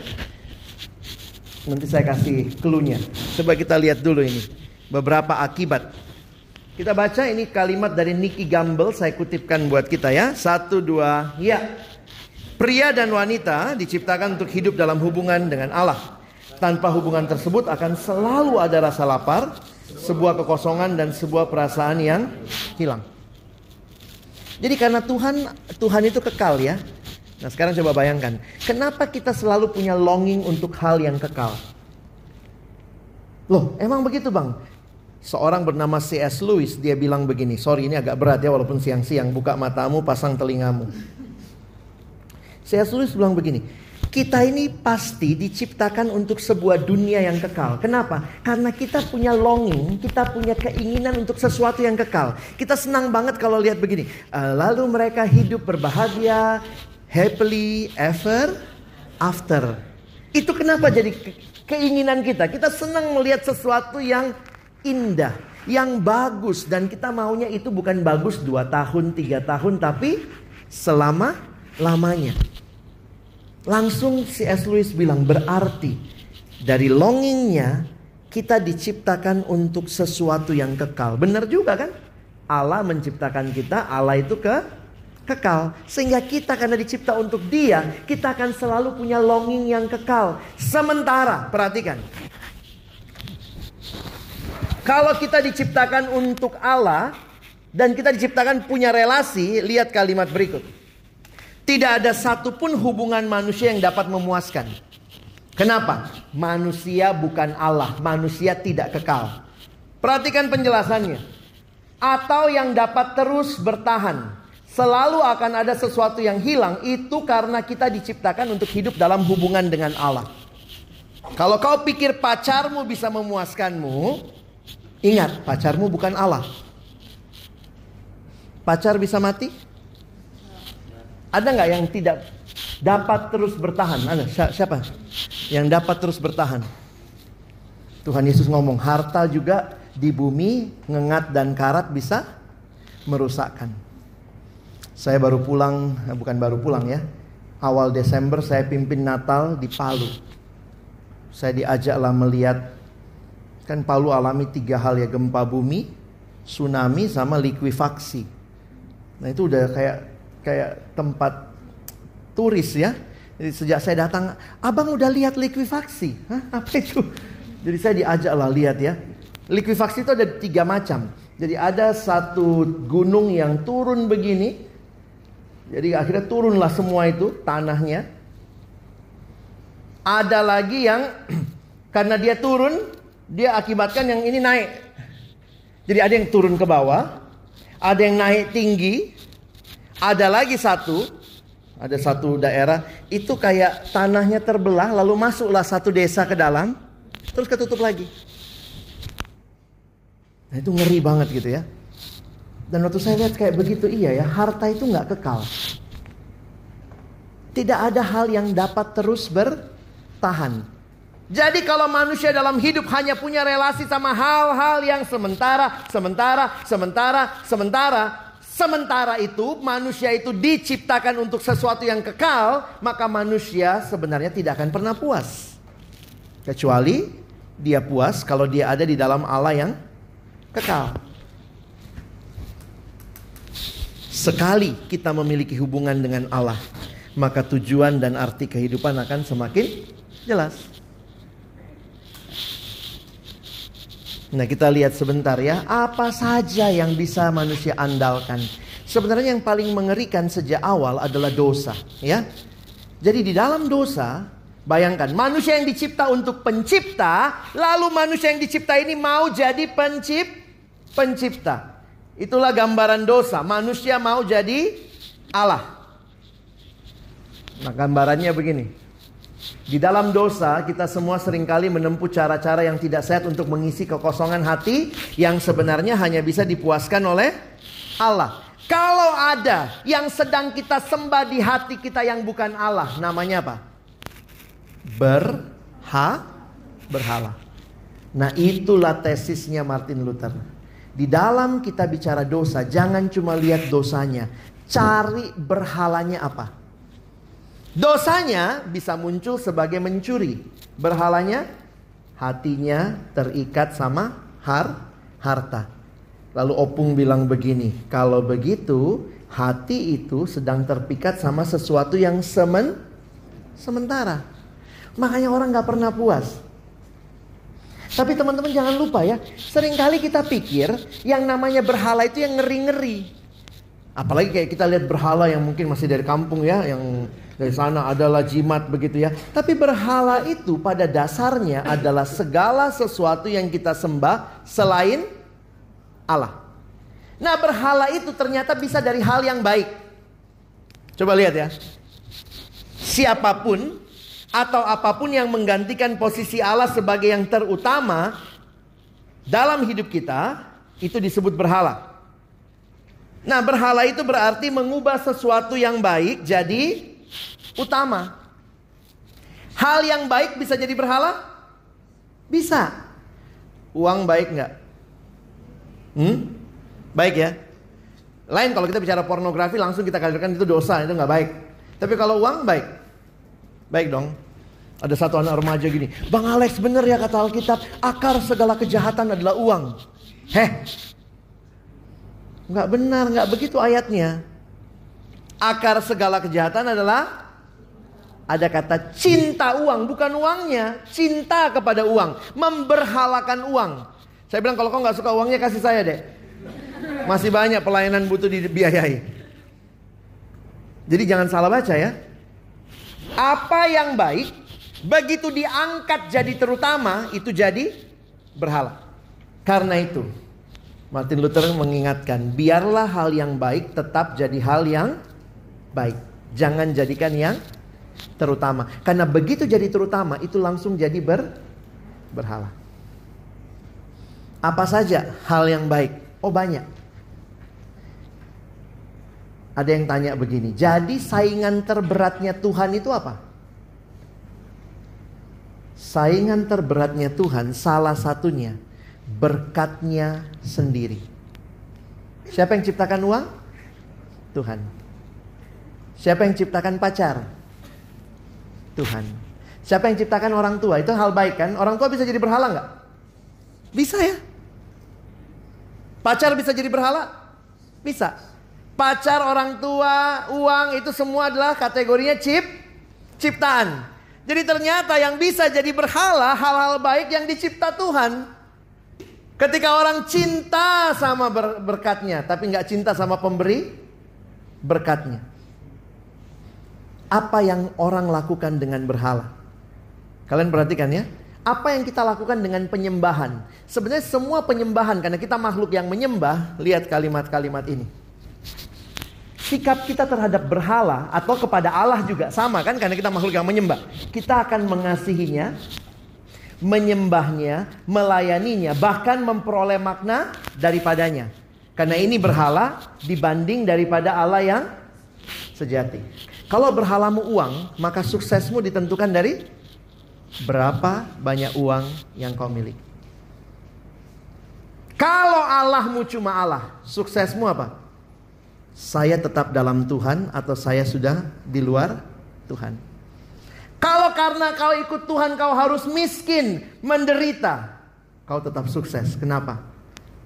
Nanti saya kasih clue-nya. Coba kita lihat dulu ini. Beberapa akibat. Kita baca ini kalimat dari Nicky Gamble. Saya kutipkan buat kita ya. Satu, dua, ya. Pria dan wanita diciptakan untuk hidup dalam hubungan dengan Allah. Tanpa hubungan tersebut akan selalu ada rasa lapar, sebuah kekosongan dan sebuah perasaan yang hilang. Jadi karena Tuhan Tuhan itu kekal ya. Nah sekarang coba bayangkan, kenapa kita selalu punya longing untuk hal yang kekal? Loh, emang begitu bang? Seorang bernama C.S. Lewis, dia bilang begini, sorry ini agak berat ya walaupun siang-siang, buka matamu, pasang telingamu. C.S. Lewis bilang begini, kita ini pasti diciptakan untuk sebuah dunia yang kekal. Kenapa? Karena kita punya longing, kita punya keinginan untuk sesuatu yang kekal. Kita senang banget kalau lihat begini. Uh, lalu mereka hidup berbahagia, happily ever after. Itu kenapa jadi keinginan kita. Kita senang melihat sesuatu yang indah, yang bagus. Dan kita maunya itu bukan bagus dua tahun, tiga tahun, tapi selama lamanya. Langsung C.S. Lewis bilang berarti dari longingnya kita diciptakan untuk sesuatu yang kekal. Benar juga kan? Allah menciptakan kita, Allah itu ke kekal. Sehingga kita karena dicipta untuk dia, kita akan selalu punya longing yang kekal. Sementara, perhatikan. Kalau kita diciptakan untuk Allah dan kita diciptakan punya relasi, lihat kalimat berikut. Tidak ada satupun hubungan manusia yang dapat memuaskan. Kenapa? Manusia bukan Allah, manusia tidak kekal. Perhatikan penjelasannya. Atau yang dapat terus bertahan. Selalu akan ada sesuatu yang hilang, itu karena kita diciptakan untuk hidup dalam hubungan dengan Allah. Kalau kau pikir pacarmu bisa memuaskanmu, ingat pacarmu bukan Allah. Pacar bisa mati? Ada nggak yang tidak dapat terus bertahan? Ada siapa? Yang dapat terus bertahan? Tuhan Yesus ngomong, harta juga di bumi ngengat dan karat bisa merusakkan. Saya baru pulang, eh, bukan baru pulang ya. Awal Desember saya pimpin Natal di Palu. Saya diajaklah melihat kan Palu alami tiga hal ya gempa bumi, tsunami sama likuifaksi. Nah itu udah kayak kayak tempat turis ya. Jadi sejak saya datang, abang udah lihat likuifaksi? Hah, apa itu? Jadi saya diajak lah lihat ya. Likuifaksi itu ada tiga macam. Jadi ada satu gunung yang turun begini. Jadi akhirnya turunlah semua itu tanahnya. Ada lagi yang karena dia turun, dia akibatkan yang ini naik. Jadi ada yang turun ke bawah, ada yang naik tinggi, ada lagi satu, ada satu daerah itu kayak tanahnya terbelah lalu masuklah satu desa ke dalam, terus ketutup lagi. Nah itu ngeri banget gitu ya. Dan waktu saya lihat kayak begitu iya ya, harta itu nggak kekal. Tidak ada hal yang dapat terus bertahan. Jadi kalau manusia dalam hidup hanya punya relasi sama hal-hal yang sementara, sementara, sementara, sementara, Sementara itu manusia itu diciptakan untuk sesuatu yang kekal, maka manusia sebenarnya tidak akan pernah puas. Kecuali dia puas kalau dia ada di dalam Allah yang kekal. Sekali kita memiliki hubungan dengan Allah, maka tujuan dan arti kehidupan akan semakin jelas. Nah kita lihat sebentar ya, apa saja yang bisa manusia andalkan. Sebenarnya yang paling mengerikan sejak awal adalah dosa, ya. Jadi di dalam dosa, bayangkan manusia yang dicipta untuk pencipta, lalu manusia yang dicipta ini mau jadi pencip, pencipta. Itulah gambaran dosa. Manusia mau jadi Allah. Nah gambarannya begini. Di dalam dosa kita semua sering kali menempuh cara-cara yang tidak sehat untuk mengisi kekosongan hati yang sebenarnya hanya bisa dipuaskan oleh Allah. Kalau ada yang sedang kita sembah di hati kita yang bukan Allah, namanya apa? Berha berhala. Nah, itulah tesisnya Martin Luther. Di dalam kita bicara dosa, jangan cuma lihat dosanya, cari berhalanya apa. Dosanya bisa muncul sebagai mencuri. Berhalanya hatinya terikat sama har harta. Lalu Opung bilang begini, kalau begitu hati itu sedang terpikat sama sesuatu yang semen sementara. Makanya orang nggak pernah puas. Tapi teman-teman jangan lupa ya, sering kali kita pikir yang namanya berhala itu yang ngeri-ngeri. Apalagi kayak kita lihat berhala yang mungkin masih dari kampung ya, yang dari sana adalah jimat begitu ya. Tapi berhala itu pada dasarnya adalah segala sesuatu yang kita sembah selain Allah. Nah, berhala itu ternyata bisa dari hal yang baik. Coba lihat ya. Siapa pun atau apa pun yang menggantikan posisi Allah sebagai yang terutama dalam hidup kita, itu disebut berhala. Nah, berhala itu berarti mengubah sesuatu yang baik jadi utama. Hal yang baik bisa jadi berhala? Bisa. Uang baik nggak? Hmm? Baik ya. Lain kalau kita bicara pornografi langsung kita katakan itu dosa, itu nggak baik. Tapi kalau uang baik, baik dong. Ada satu anak remaja gini, Bang Alex bener ya kata Alkitab, akar segala kejahatan adalah uang. Heh, nggak benar, nggak begitu ayatnya. Akar segala kejahatan adalah ada kata cinta uang, bukan uangnya, cinta kepada uang, memberhalakan uang. Saya bilang kalau kau nggak suka uangnya kasih saya deh. Masih banyak pelayanan butuh dibiayai. Jadi jangan salah baca ya. Apa yang baik Begitu diangkat jadi terutama, itu jadi berhala. Karena itu, Martin Luther mengingatkan, biarlah hal yang baik tetap jadi hal yang baik. Jangan jadikan yang terutama. Karena begitu jadi terutama, itu langsung jadi ber, berhala. Apa saja hal yang baik? Oh banyak. Ada yang tanya begini, jadi saingan terberatnya Tuhan itu apa? Saingan terberatnya Tuhan salah satunya berkatnya sendiri. Siapa yang ciptakan uang? Tuhan. Siapa yang ciptakan pacar? Tuhan. Siapa yang ciptakan orang tua? Itu hal baik kan? Orang tua bisa jadi berhala nggak? Bisa ya. Pacar bisa jadi berhala? Bisa. Pacar, orang tua, uang itu semua adalah kategorinya cip, ciptaan. Jadi ternyata yang bisa jadi berhala hal-hal baik yang dicipta Tuhan. Ketika orang cinta sama ber berkatnya, tapi nggak cinta sama pemberi berkatnya. Apa yang orang lakukan dengan berhala? Kalian perhatikan ya. Apa yang kita lakukan dengan penyembahan? Sebenarnya semua penyembahan karena kita makhluk yang menyembah. Lihat kalimat-kalimat ini sikap kita terhadap berhala atau kepada Allah juga sama kan karena kita makhluk yang menyembah. Kita akan mengasihinya, menyembahnya, melayaninya, bahkan memperoleh makna daripadanya. Karena ini berhala dibanding daripada Allah yang sejati. Kalau berhalamu uang, maka suksesmu ditentukan dari berapa banyak uang yang kau miliki. Kalau Allahmu cuma Allah, suksesmu apa? saya tetap dalam Tuhan atau saya sudah di luar Tuhan. Kalau karena kau ikut Tuhan kau harus miskin, menderita, kau tetap sukses. Kenapa?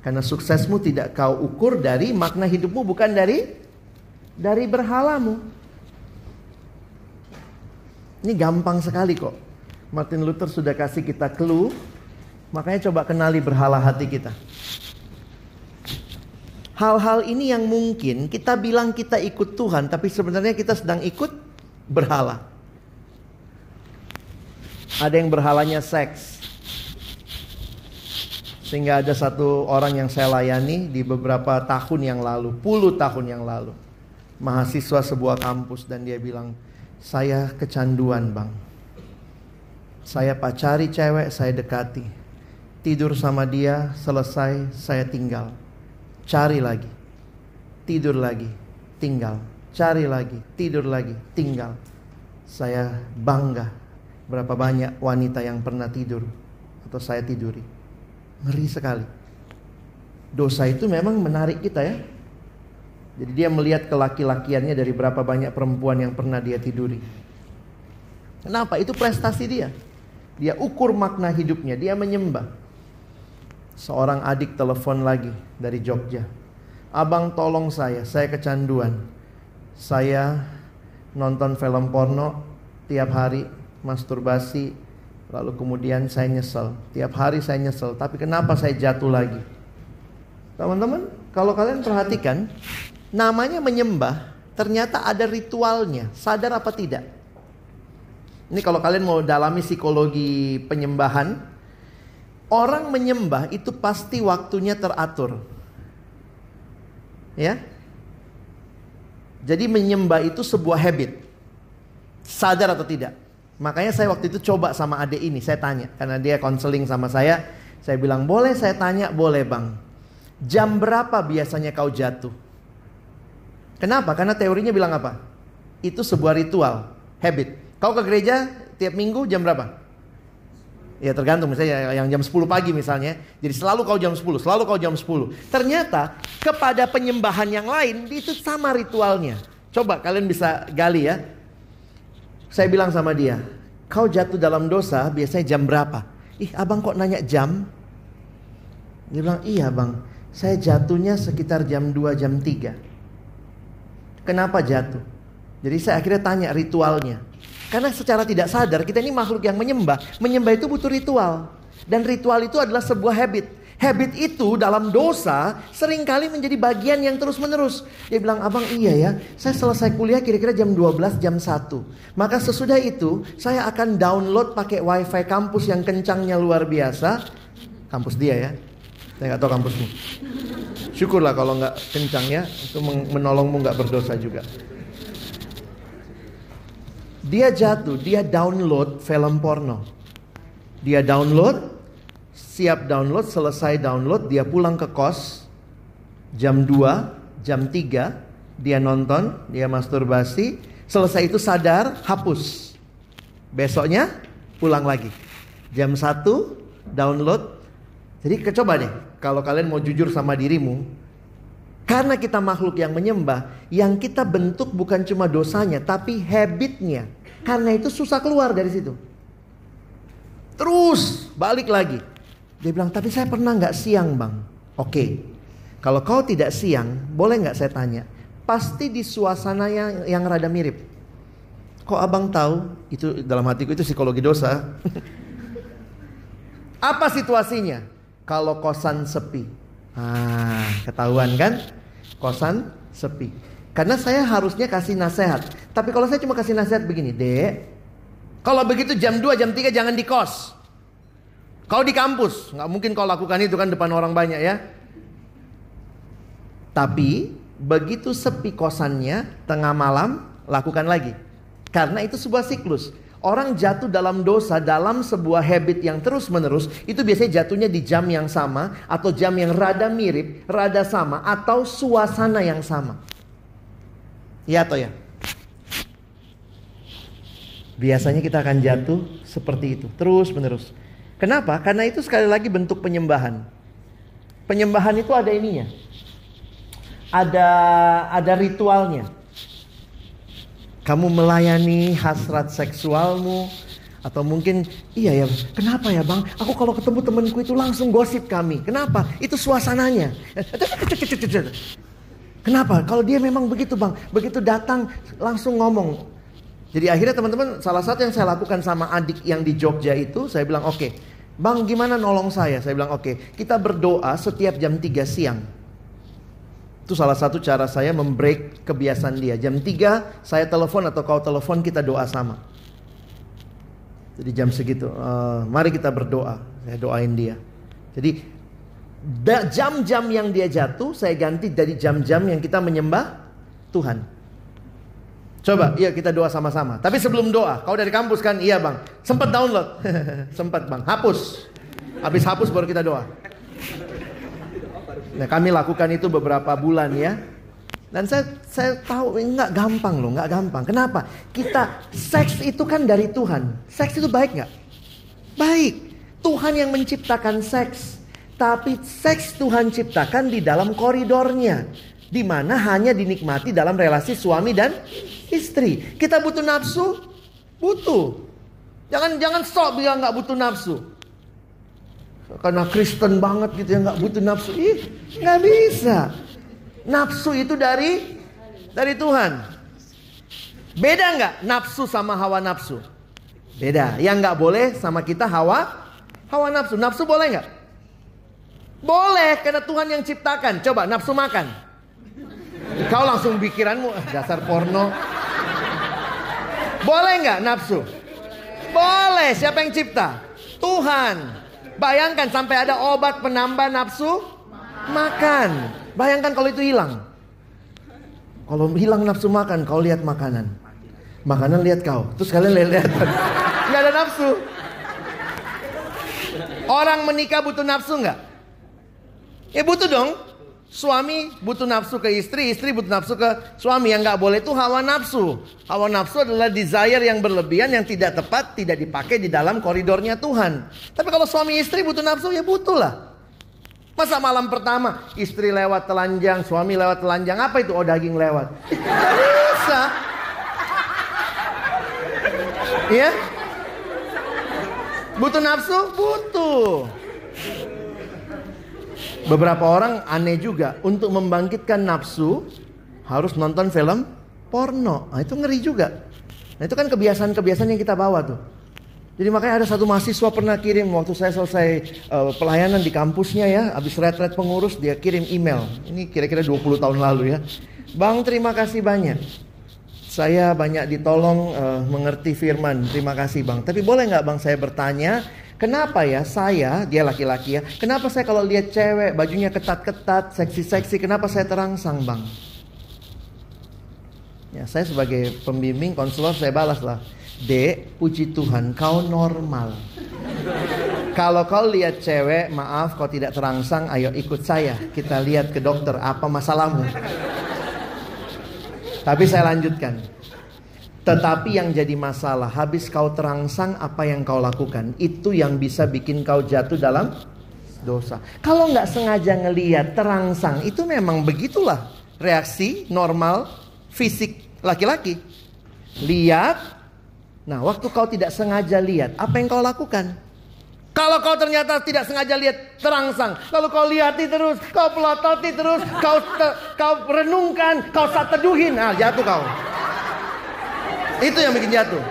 Karena suksesmu tidak kau ukur dari makna hidupmu bukan dari dari berhalamu. Ini gampang sekali kok. Martin Luther sudah kasih kita clue. Makanya coba kenali berhala hati kita. Hal-hal ini yang mungkin kita bilang kita ikut Tuhan, tapi sebenarnya kita sedang ikut berhala. Ada yang berhalanya seks. Sehingga ada satu orang yang saya layani di beberapa tahun yang lalu, puluh tahun yang lalu. Mahasiswa sebuah kampus dan dia bilang, saya kecanduan bang. Saya pacari cewek, saya dekati. Tidur sama dia, selesai, saya tinggal cari lagi, tidur lagi, tinggal, cari lagi, tidur lagi, tinggal. Saya bangga berapa banyak wanita yang pernah tidur atau saya tiduri. Ngeri sekali. Dosa itu memang menarik kita ya. Jadi dia melihat kelaki-lakiannya dari berapa banyak perempuan yang pernah dia tiduri. Kenapa? Itu prestasi dia. Dia ukur makna hidupnya, dia menyembah. Seorang adik telepon lagi dari Jogja. Abang tolong saya, saya kecanduan. Saya nonton film porno tiap hari, masturbasi, lalu kemudian saya nyesel. Tiap hari saya nyesel, tapi kenapa saya jatuh lagi? Teman-teman, kalau kalian perhatikan, Namanya menyembah, ternyata ada ritualnya. Sadar apa tidak? Ini kalau kalian mau dalami psikologi penyembahan, orang menyembah itu pasti waktunya teratur. Ya. Jadi menyembah itu sebuah habit. Sadar atau tidak? Makanya saya waktu itu coba sama adik ini, saya tanya karena dia konseling sama saya. Saya bilang, "Boleh saya tanya?" "Boleh, Bang." Jam berapa biasanya kau jatuh? Kenapa? Karena teorinya bilang apa? Itu sebuah ritual, habit. Kau ke gereja tiap minggu jam berapa? Ya tergantung misalnya yang jam 10 pagi misalnya. Jadi selalu kau jam 10, selalu kau jam 10. Ternyata kepada penyembahan yang lain itu sama ritualnya. Coba kalian bisa gali ya. Saya bilang sama dia, kau jatuh dalam dosa biasanya jam berapa? Ih abang kok nanya jam? Dia bilang, iya bang, saya jatuhnya sekitar jam 2, jam 3. Kenapa jatuh? Jadi saya akhirnya tanya ritualnya. Karena secara tidak sadar kita ini makhluk yang menyembah. Menyembah itu butuh ritual. Dan ritual itu adalah sebuah habit. Habit itu dalam dosa sering kali menjadi bagian yang terus menerus. Dia bilang, abang iya ya, saya selesai kuliah kira-kira jam 12, jam 1. Maka sesudah itu saya akan download pakai wifi kampus yang kencangnya luar biasa. Kampus dia ya, saya nggak tahu kampusmu. Syukurlah kalau nggak kencang ya, itu menolongmu nggak berdosa juga. Dia jatuh, dia download film porno. Dia download, siap download, selesai download, dia pulang ke kos jam 2, jam 3, dia nonton, dia masturbasi, selesai itu sadar, hapus. Besoknya pulang lagi. Jam 1 download. Jadi coba deh, kalau kalian mau jujur sama dirimu, karena kita makhluk yang menyembah, yang kita bentuk bukan cuma dosanya, tapi habitnya. Karena itu susah keluar dari situ. Terus balik lagi. Dia bilang, tapi saya pernah nggak siang bang. Oke, kalau kau tidak siang, boleh nggak saya tanya? Pasti di suasana yang, yang rada mirip. Kok abang tahu? Itu dalam hatiku itu psikologi dosa. Apa situasinya? Kalau kosan sepi. Ah, ketahuan kan? Kosan sepi. Karena saya harusnya kasih nasihat. Tapi kalau saya cuma kasih nasihat begini, Dek. Kalau begitu jam 2, jam 3 jangan di kos. Kau di kampus, nggak mungkin kau lakukan itu kan depan orang banyak ya. Tapi begitu sepi kosannya, tengah malam lakukan lagi. Karena itu sebuah siklus. Orang jatuh dalam dosa dalam sebuah habit yang terus menerus itu biasanya jatuhnya di jam yang sama atau jam yang rada mirip, rada sama atau suasana yang sama. Ya atau ya? Biasanya kita akan jatuh seperti itu, terus menerus. Kenapa? Karena itu sekali lagi bentuk penyembahan. Penyembahan itu ada ininya. Ada ada ritualnya. Kamu melayani hasrat seksualmu atau mungkin iya ya, kenapa ya Bang? Aku kalau ketemu temanku itu langsung gosip kami. Kenapa? Itu suasananya. Kenapa? Kalau dia memang begitu Bang, begitu datang langsung ngomong. Jadi akhirnya teman-teman salah satu yang saya lakukan sama adik yang di Jogja itu, saya bilang oke, okay, Bang gimana nolong saya? Saya bilang oke, okay, kita berdoa setiap jam 3 siang. Itu salah satu cara saya membreak kebiasaan dia. Jam 3 saya telepon atau kau telepon kita doa sama. Jadi jam segitu, uh, mari kita berdoa. Saya doain dia. Jadi jam-jam yang dia jatuh saya ganti dari jam-jam yang kita menyembah Tuhan. Coba, iya kita doa sama-sama. Tapi sebelum doa, kau dari kampus kan? Iya bang. Sempat download? Sempat bang. Hapus. Habis hapus baru kita doa. Nah kami lakukan itu beberapa bulan ya. Dan saya saya tahu nggak gampang loh, nggak gampang. Kenapa? Kita seks itu kan dari Tuhan. Seks itu baik nggak? Baik. Tuhan yang menciptakan seks. Tapi seks Tuhan ciptakan di dalam koridornya. Di mana hanya dinikmati dalam relasi suami dan istri. Kita butuh nafsu? Butuh. Jangan jangan stop bilang nggak butuh nafsu karena Kristen banget gitu ya nggak butuh nafsu ih nggak bisa nafsu itu dari dari Tuhan beda nggak nafsu sama hawa nafsu beda yang nggak boleh sama kita hawa hawa nafsu nafsu boleh nggak boleh karena Tuhan yang ciptakan coba nafsu makan Kau langsung pikiranmu "Ah, dasar porno. Boleh nggak nafsu? Boleh. Siapa yang cipta? Tuhan. Bayangkan sampai ada obat penambah nafsu makan. Bayangkan kalau itu hilang. Kalau hilang nafsu makan, kau lihat makanan. Makanan lihat kau. Terus kalian lihat Nggak ada nafsu. Orang menikah butuh nafsu nggak? Ya butuh dong. Suami butuh nafsu ke istri, istri butuh nafsu ke suami. Yang nggak boleh itu hawa nafsu. Hawa nafsu adalah desire yang berlebihan yang tidak tepat, tidak dipakai di dalam koridornya Tuhan. Tapi kalau suami istri butuh nafsu, ya butuh lah. Masa malam pertama istri lewat telanjang, suami lewat telanjang, apa itu? Oh daging lewat. Nggak bisa. Iya? Butuh nafsu? Butuh. Beberapa orang aneh juga untuk membangkitkan nafsu harus nonton film porno. Nah, itu ngeri juga. Nah, itu kan kebiasaan-kebiasaan yang kita bawa tuh. Jadi makanya ada satu mahasiswa pernah kirim waktu saya selesai uh, pelayanan di kampusnya ya, habis retret pengurus dia kirim email. Ini kira-kira 20 tahun lalu ya. Bang, terima kasih banyak. Saya banyak ditolong uh, mengerti firman. Terima kasih, Bang. Tapi boleh nggak Bang saya bertanya, Kenapa ya saya, dia laki-laki ya, kenapa saya kalau lihat cewek bajunya ketat-ketat, seksi-seksi, kenapa saya terangsang bang? Ya saya sebagai pembimbing, konselor saya balas lah. Dek, puji Tuhan kau normal. Kalau kau lihat cewek, maaf kau tidak terangsang, ayo ikut saya. Kita lihat ke dokter, apa masalahmu? Tapi saya lanjutkan. Tetapi yang jadi masalah, habis kau terangsang apa yang kau lakukan, itu yang bisa bikin kau jatuh dalam dosa. Kalau nggak sengaja ngeliat terangsang, itu memang begitulah reaksi normal fisik laki-laki. Lihat, nah waktu kau tidak sengaja lihat, apa yang kau lakukan? Kalau kau ternyata tidak sengaja lihat terangsang, lalu kau lihati terus, kau pelototi terus, kau te, kau renungkan, kau saat nah jatuh kau. Itu yang bikin jatuh.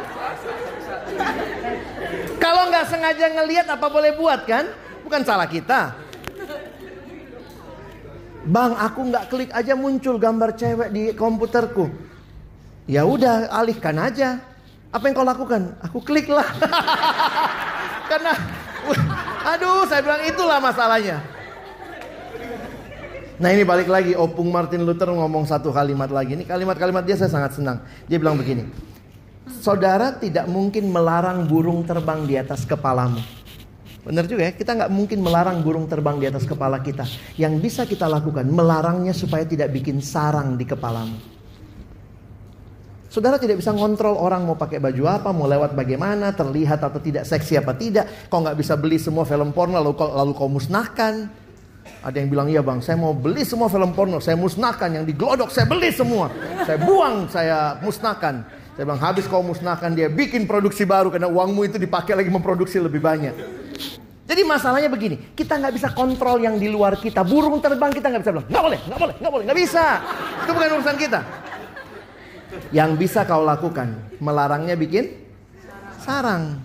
Kalau nggak sengaja ngelihat apa boleh buat kan? Bukan salah kita. Bang, aku nggak klik aja muncul gambar cewek di komputerku. Ya udah, alihkan aja. Apa yang kau lakukan? Aku klik lah. Karena, aduh, saya bilang itulah masalahnya. Nah ini balik lagi, Opung Martin Luther ngomong satu kalimat lagi. Ini kalimat-kalimat dia saya sangat senang. Dia bilang begini, Saudara tidak mungkin melarang burung terbang di atas kepalamu. Benar juga ya, kita nggak mungkin melarang burung terbang di atas kepala kita. Yang bisa kita lakukan, melarangnya supaya tidak bikin sarang di kepalamu. Saudara tidak bisa ngontrol orang mau pakai baju apa, mau lewat bagaimana, terlihat atau tidak seksi apa tidak. Kau nggak bisa beli semua film porno lalu lalu kau musnahkan. Ada yang bilang, iya bang, saya mau beli semua film porno, saya musnahkan. Yang diglodok, saya beli semua. Saya buang, saya musnahkan. Saya bilang, habis kau musnahkan dia, bikin produksi baru. Karena uangmu itu dipakai lagi memproduksi lebih banyak. Jadi masalahnya begini, kita nggak bisa kontrol yang di luar kita. Burung terbang kita nggak bisa bilang, nggak boleh, nggak boleh, nggak boleh, nggak bisa. Itu bukan urusan kita. Yang bisa kau lakukan, melarangnya bikin sarang.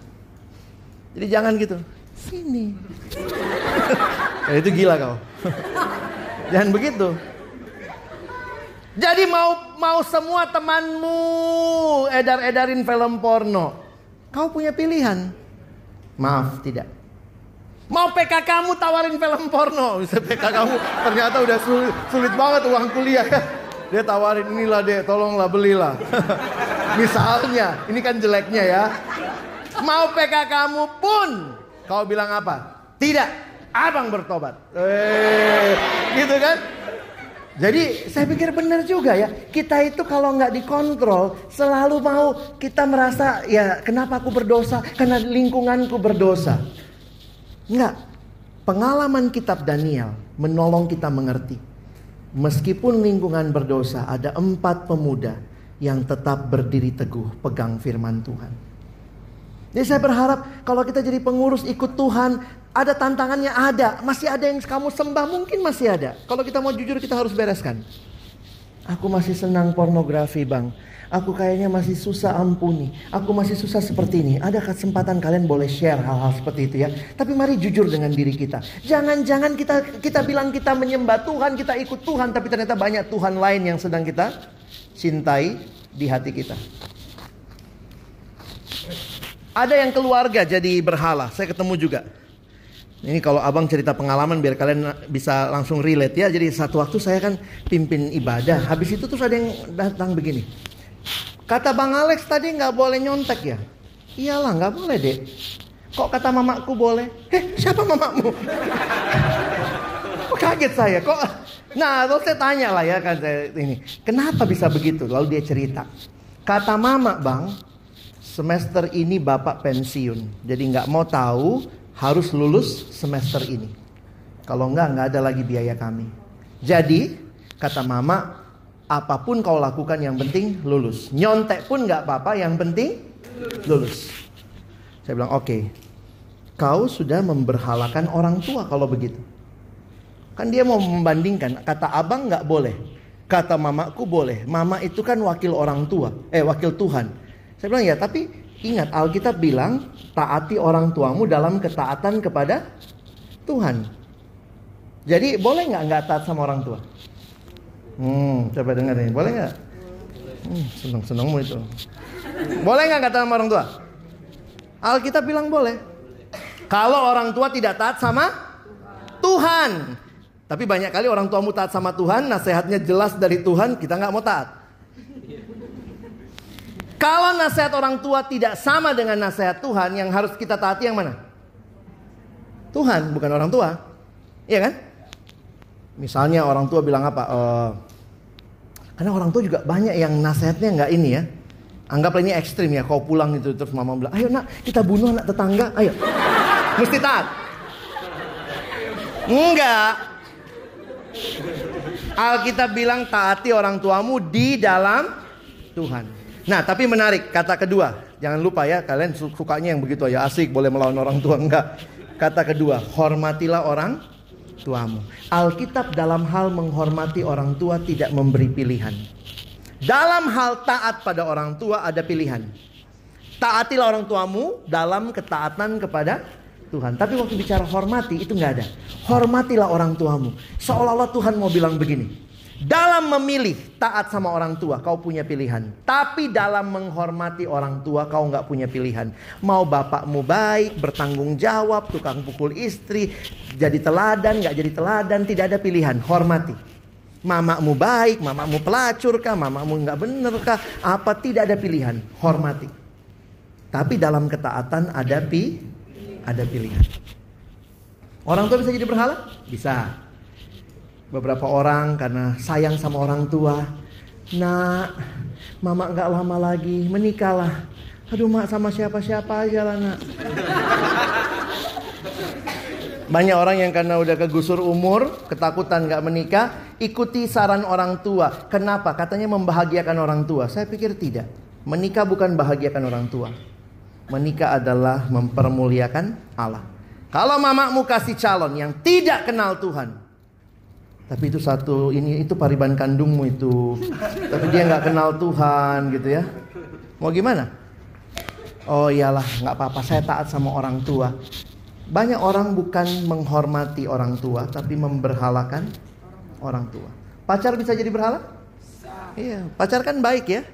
Jadi jangan gitu, sini. ya, itu gila kau. jangan begitu. Jadi mau mau semua temanmu edar-edarin film porno. Kau punya pilihan. Maaf, tidak. Mau PK kamu tawarin film porno. Bisa PK kamu ternyata udah sulit, sulit banget uang kuliah. Dia tawarin inilah deh, tolonglah belilah. Misalnya, ini kan jeleknya ya. Mau PK kamu pun kau bilang apa? Tidak, abang bertobat. Eh, gitu kan? Jadi saya pikir benar juga ya. Kita itu kalau nggak dikontrol selalu mau kita merasa ya kenapa aku berdosa? Karena lingkunganku berdosa. Enggak. Pengalaman kitab Daniel menolong kita mengerti. Meskipun lingkungan berdosa ada empat pemuda yang tetap berdiri teguh pegang firman Tuhan. Jadi saya berharap kalau kita jadi pengurus ikut Tuhan, ada tantangannya ada, masih ada yang kamu sembah mungkin masih ada. Kalau kita mau jujur kita harus bereskan. Aku masih senang pornografi bang. Aku kayaknya masih susah ampuni. Aku masih susah seperti ini. Ada kesempatan kalian boleh share hal-hal seperti itu ya. Tapi mari jujur dengan diri kita. Jangan-jangan kita kita bilang kita menyembah Tuhan, kita ikut Tuhan, tapi ternyata banyak Tuhan lain yang sedang kita cintai di hati kita. Ada yang keluarga jadi berhala. Saya ketemu juga. Ini kalau abang cerita pengalaman biar kalian bisa langsung relate ya. Jadi satu waktu saya kan pimpin ibadah. Habis itu tuh ada yang datang begini. Kata bang Alex tadi nggak boleh nyontek ya? Iyalah nggak boleh deh. Kok kata mamaku boleh? Eh siapa mamamu? Kok kaget saya kok? Nah terus saya tanya lah ya kan saya ini. Kenapa bisa begitu? Lalu dia cerita. Kata mama bang, semester ini bapak pensiun. Jadi nggak mau tahu harus lulus semester ini. Kalau nggak nggak ada lagi biaya kami. Jadi kata mama, apa pun kau lakukan yang penting lulus. Nyontek pun nggak apa-apa, yang penting lulus. Saya bilang oke, okay, kau sudah memberhalakan orang tua kalau begitu. Kan dia mau membandingkan, kata abang nggak boleh, kata mamaku boleh. Mama itu kan wakil orang tua, eh wakil Tuhan. Saya bilang ya, tapi ingat Alkitab bilang taati orang tuamu dalam ketaatan kepada Tuhan. Jadi boleh nggak nggak taat sama orang tua? Hmm, coba dengar nih, boleh nggak? Hmm, seneng senengmu itu. Boleh nggak nggak taat sama orang tua? Alkitab bilang boleh. Kalau orang tua tidak taat sama Tuhan. Tapi banyak kali orang tuamu taat sama Tuhan, nasihatnya jelas dari Tuhan, kita nggak mau taat. Kalau nasihat orang tua tidak sama dengan nasihat Tuhan, yang harus kita taati yang mana? Tuhan, bukan orang tua. Iya kan? Misalnya orang tua bilang apa? Uh, karena orang tua juga banyak yang nasihatnya nggak ini ya. Anggaplah ini ekstrim ya. Kau pulang itu terus mama bilang, ayo nak kita bunuh anak tetangga, ayo. Mesti taat. Enggak. Alkitab bilang taati orang tuamu di dalam Tuhan. Nah, tapi menarik kata kedua. Jangan lupa ya, kalian sukanya yang begitu ya asik boleh melawan orang tua enggak. Kata kedua, hormatilah orang tuamu. Alkitab dalam hal menghormati orang tua tidak memberi pilihan. Dalam hal taat pada orang tua ada pilihan. Taatilah orang tuamu dalam ketaatan kepada Tuhan. Tapi waktu bicara hormati itu nggak ada. Hormatilah orang tuamu. Seolah-olah Tuhan mau bilang begini. Dalam memilih taat sama orang tua, kau punya pilihan. Tapi dalam menghormati orang tua, kau nggak punya pilihan. Mau bapakmu baik, bertanggung jawab, tukang pukul istri, jadi teladan, nggak jadi teladan, tidak ada pilihan. Hormati. Mamamu baik, mamamu pelacur kah, mamamu nggak bener kah, apa tidak ada pilihan. Hormati. Tapi dalam ketaatan ada pi, ada pilihan. Orang tua bisa jadi berhala? Bisa. Beberapa orang karena sayang sama orang tua. Nak, mama nggak lama lagi menikahlah. Aduh mak sama siapa-siapa aja lah nak. Banyak orang yang karena udah kegusur umur, ketakutan nggak menikah, ikuti saran orang tua. Kenapa? Katanya membahagiakan orang tua. Saya pikir tidak. Menikah bukan bahagiakan orang tua. Menikah adalah mempermuliakan Allah. Kalau mamamu kasih calon yang tidak kenal Tuhan, tapi itu satu ini itu pariban kandungmu itu. Tapi dia nggak kenal Tuhan gitu ya. Mau gimana? Oh iyalah nggak apa-apa saya taat sama orang tua. Banyak orang bukan menghormati orang tua tapi memberhalakan orang tua. Pacar bisa jadi berhala? Iya, pacar kan baik ya.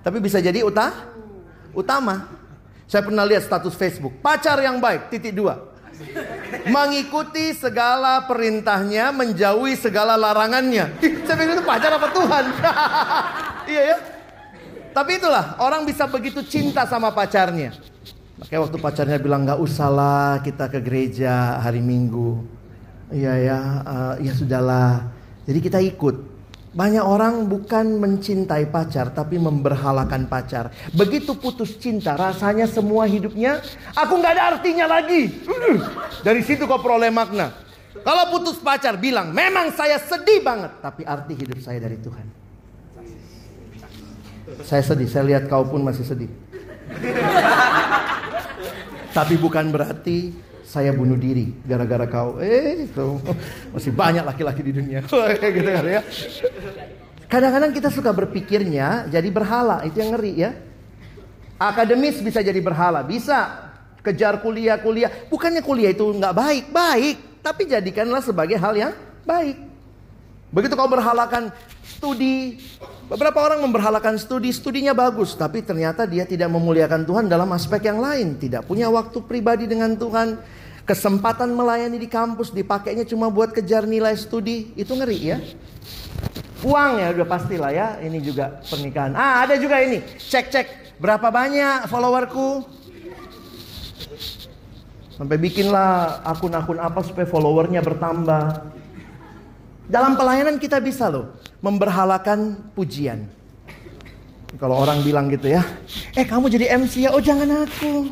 Tapi bisa jadi utah utama. Saya pernah lihat status Facebook, pacar yang baik titik dua Mengikuti segala perintahnya, menjauhi segala larangannya. Saya pikir itu pacar apa Tuhan? iya ya. Tapi itulah orang bisa begitu cinta sama pacarnya. Makanya waktu pacarnya bilang nggak usahlah kita ke gereja hari Minggu. Iya ya, uh, ya sudahlah. Jadi kita ikut. Banyak orang bukan mencintai pacar tapi memberhalakan pacar. Begitu putus cinta rasanya semua hidupnya aku nggak ada artinya lagi. Dari situ kau peroleh makna. Kalau putus pacar bilang memang saya sedih banget tapi arti hidup saya dari Tuhan. Saya sedih, saya lihat kau pun masih sedih. tapi bukan berarti saya bunuh diri gara-gara kau. Eh, itu masih banyak laki-laki di dunia. gitu kan ya. Kadang-kadang kita suka berpikirnya jadi berhala, itu yang ngeri ya. Akademis bisa jadi berhala, bisa kejar kuliah-kuliah. Bukannya kuliah itu nggak baik, baik. Tapi jadikanlah sebagai hal yang baik. Begitu kau berhalakan studi, beberapa orang memberhalakan studi, studinya bagus, tapi ternyata dia tidak memuliakan Tuhan dalam aspek yang lain, tidak punya waktu pribadi dengan Tuhan, kesempatan melayani di kampus dipakainya cuma buat kejar nilai studi, itu ngeri ya. Uang ya udah pastilah ya, ini juga pernikahan. Ah ada juga ini, cek-cek berapa banyak followerku, sampai bikinlah akun-akun apa supaya followernya bertambah. Dalam pelayanan kita bisa loh memberhalakan pujian. Kalau orang bilang gitu ya, eh kamu jadi MC ya, oh jangan aku.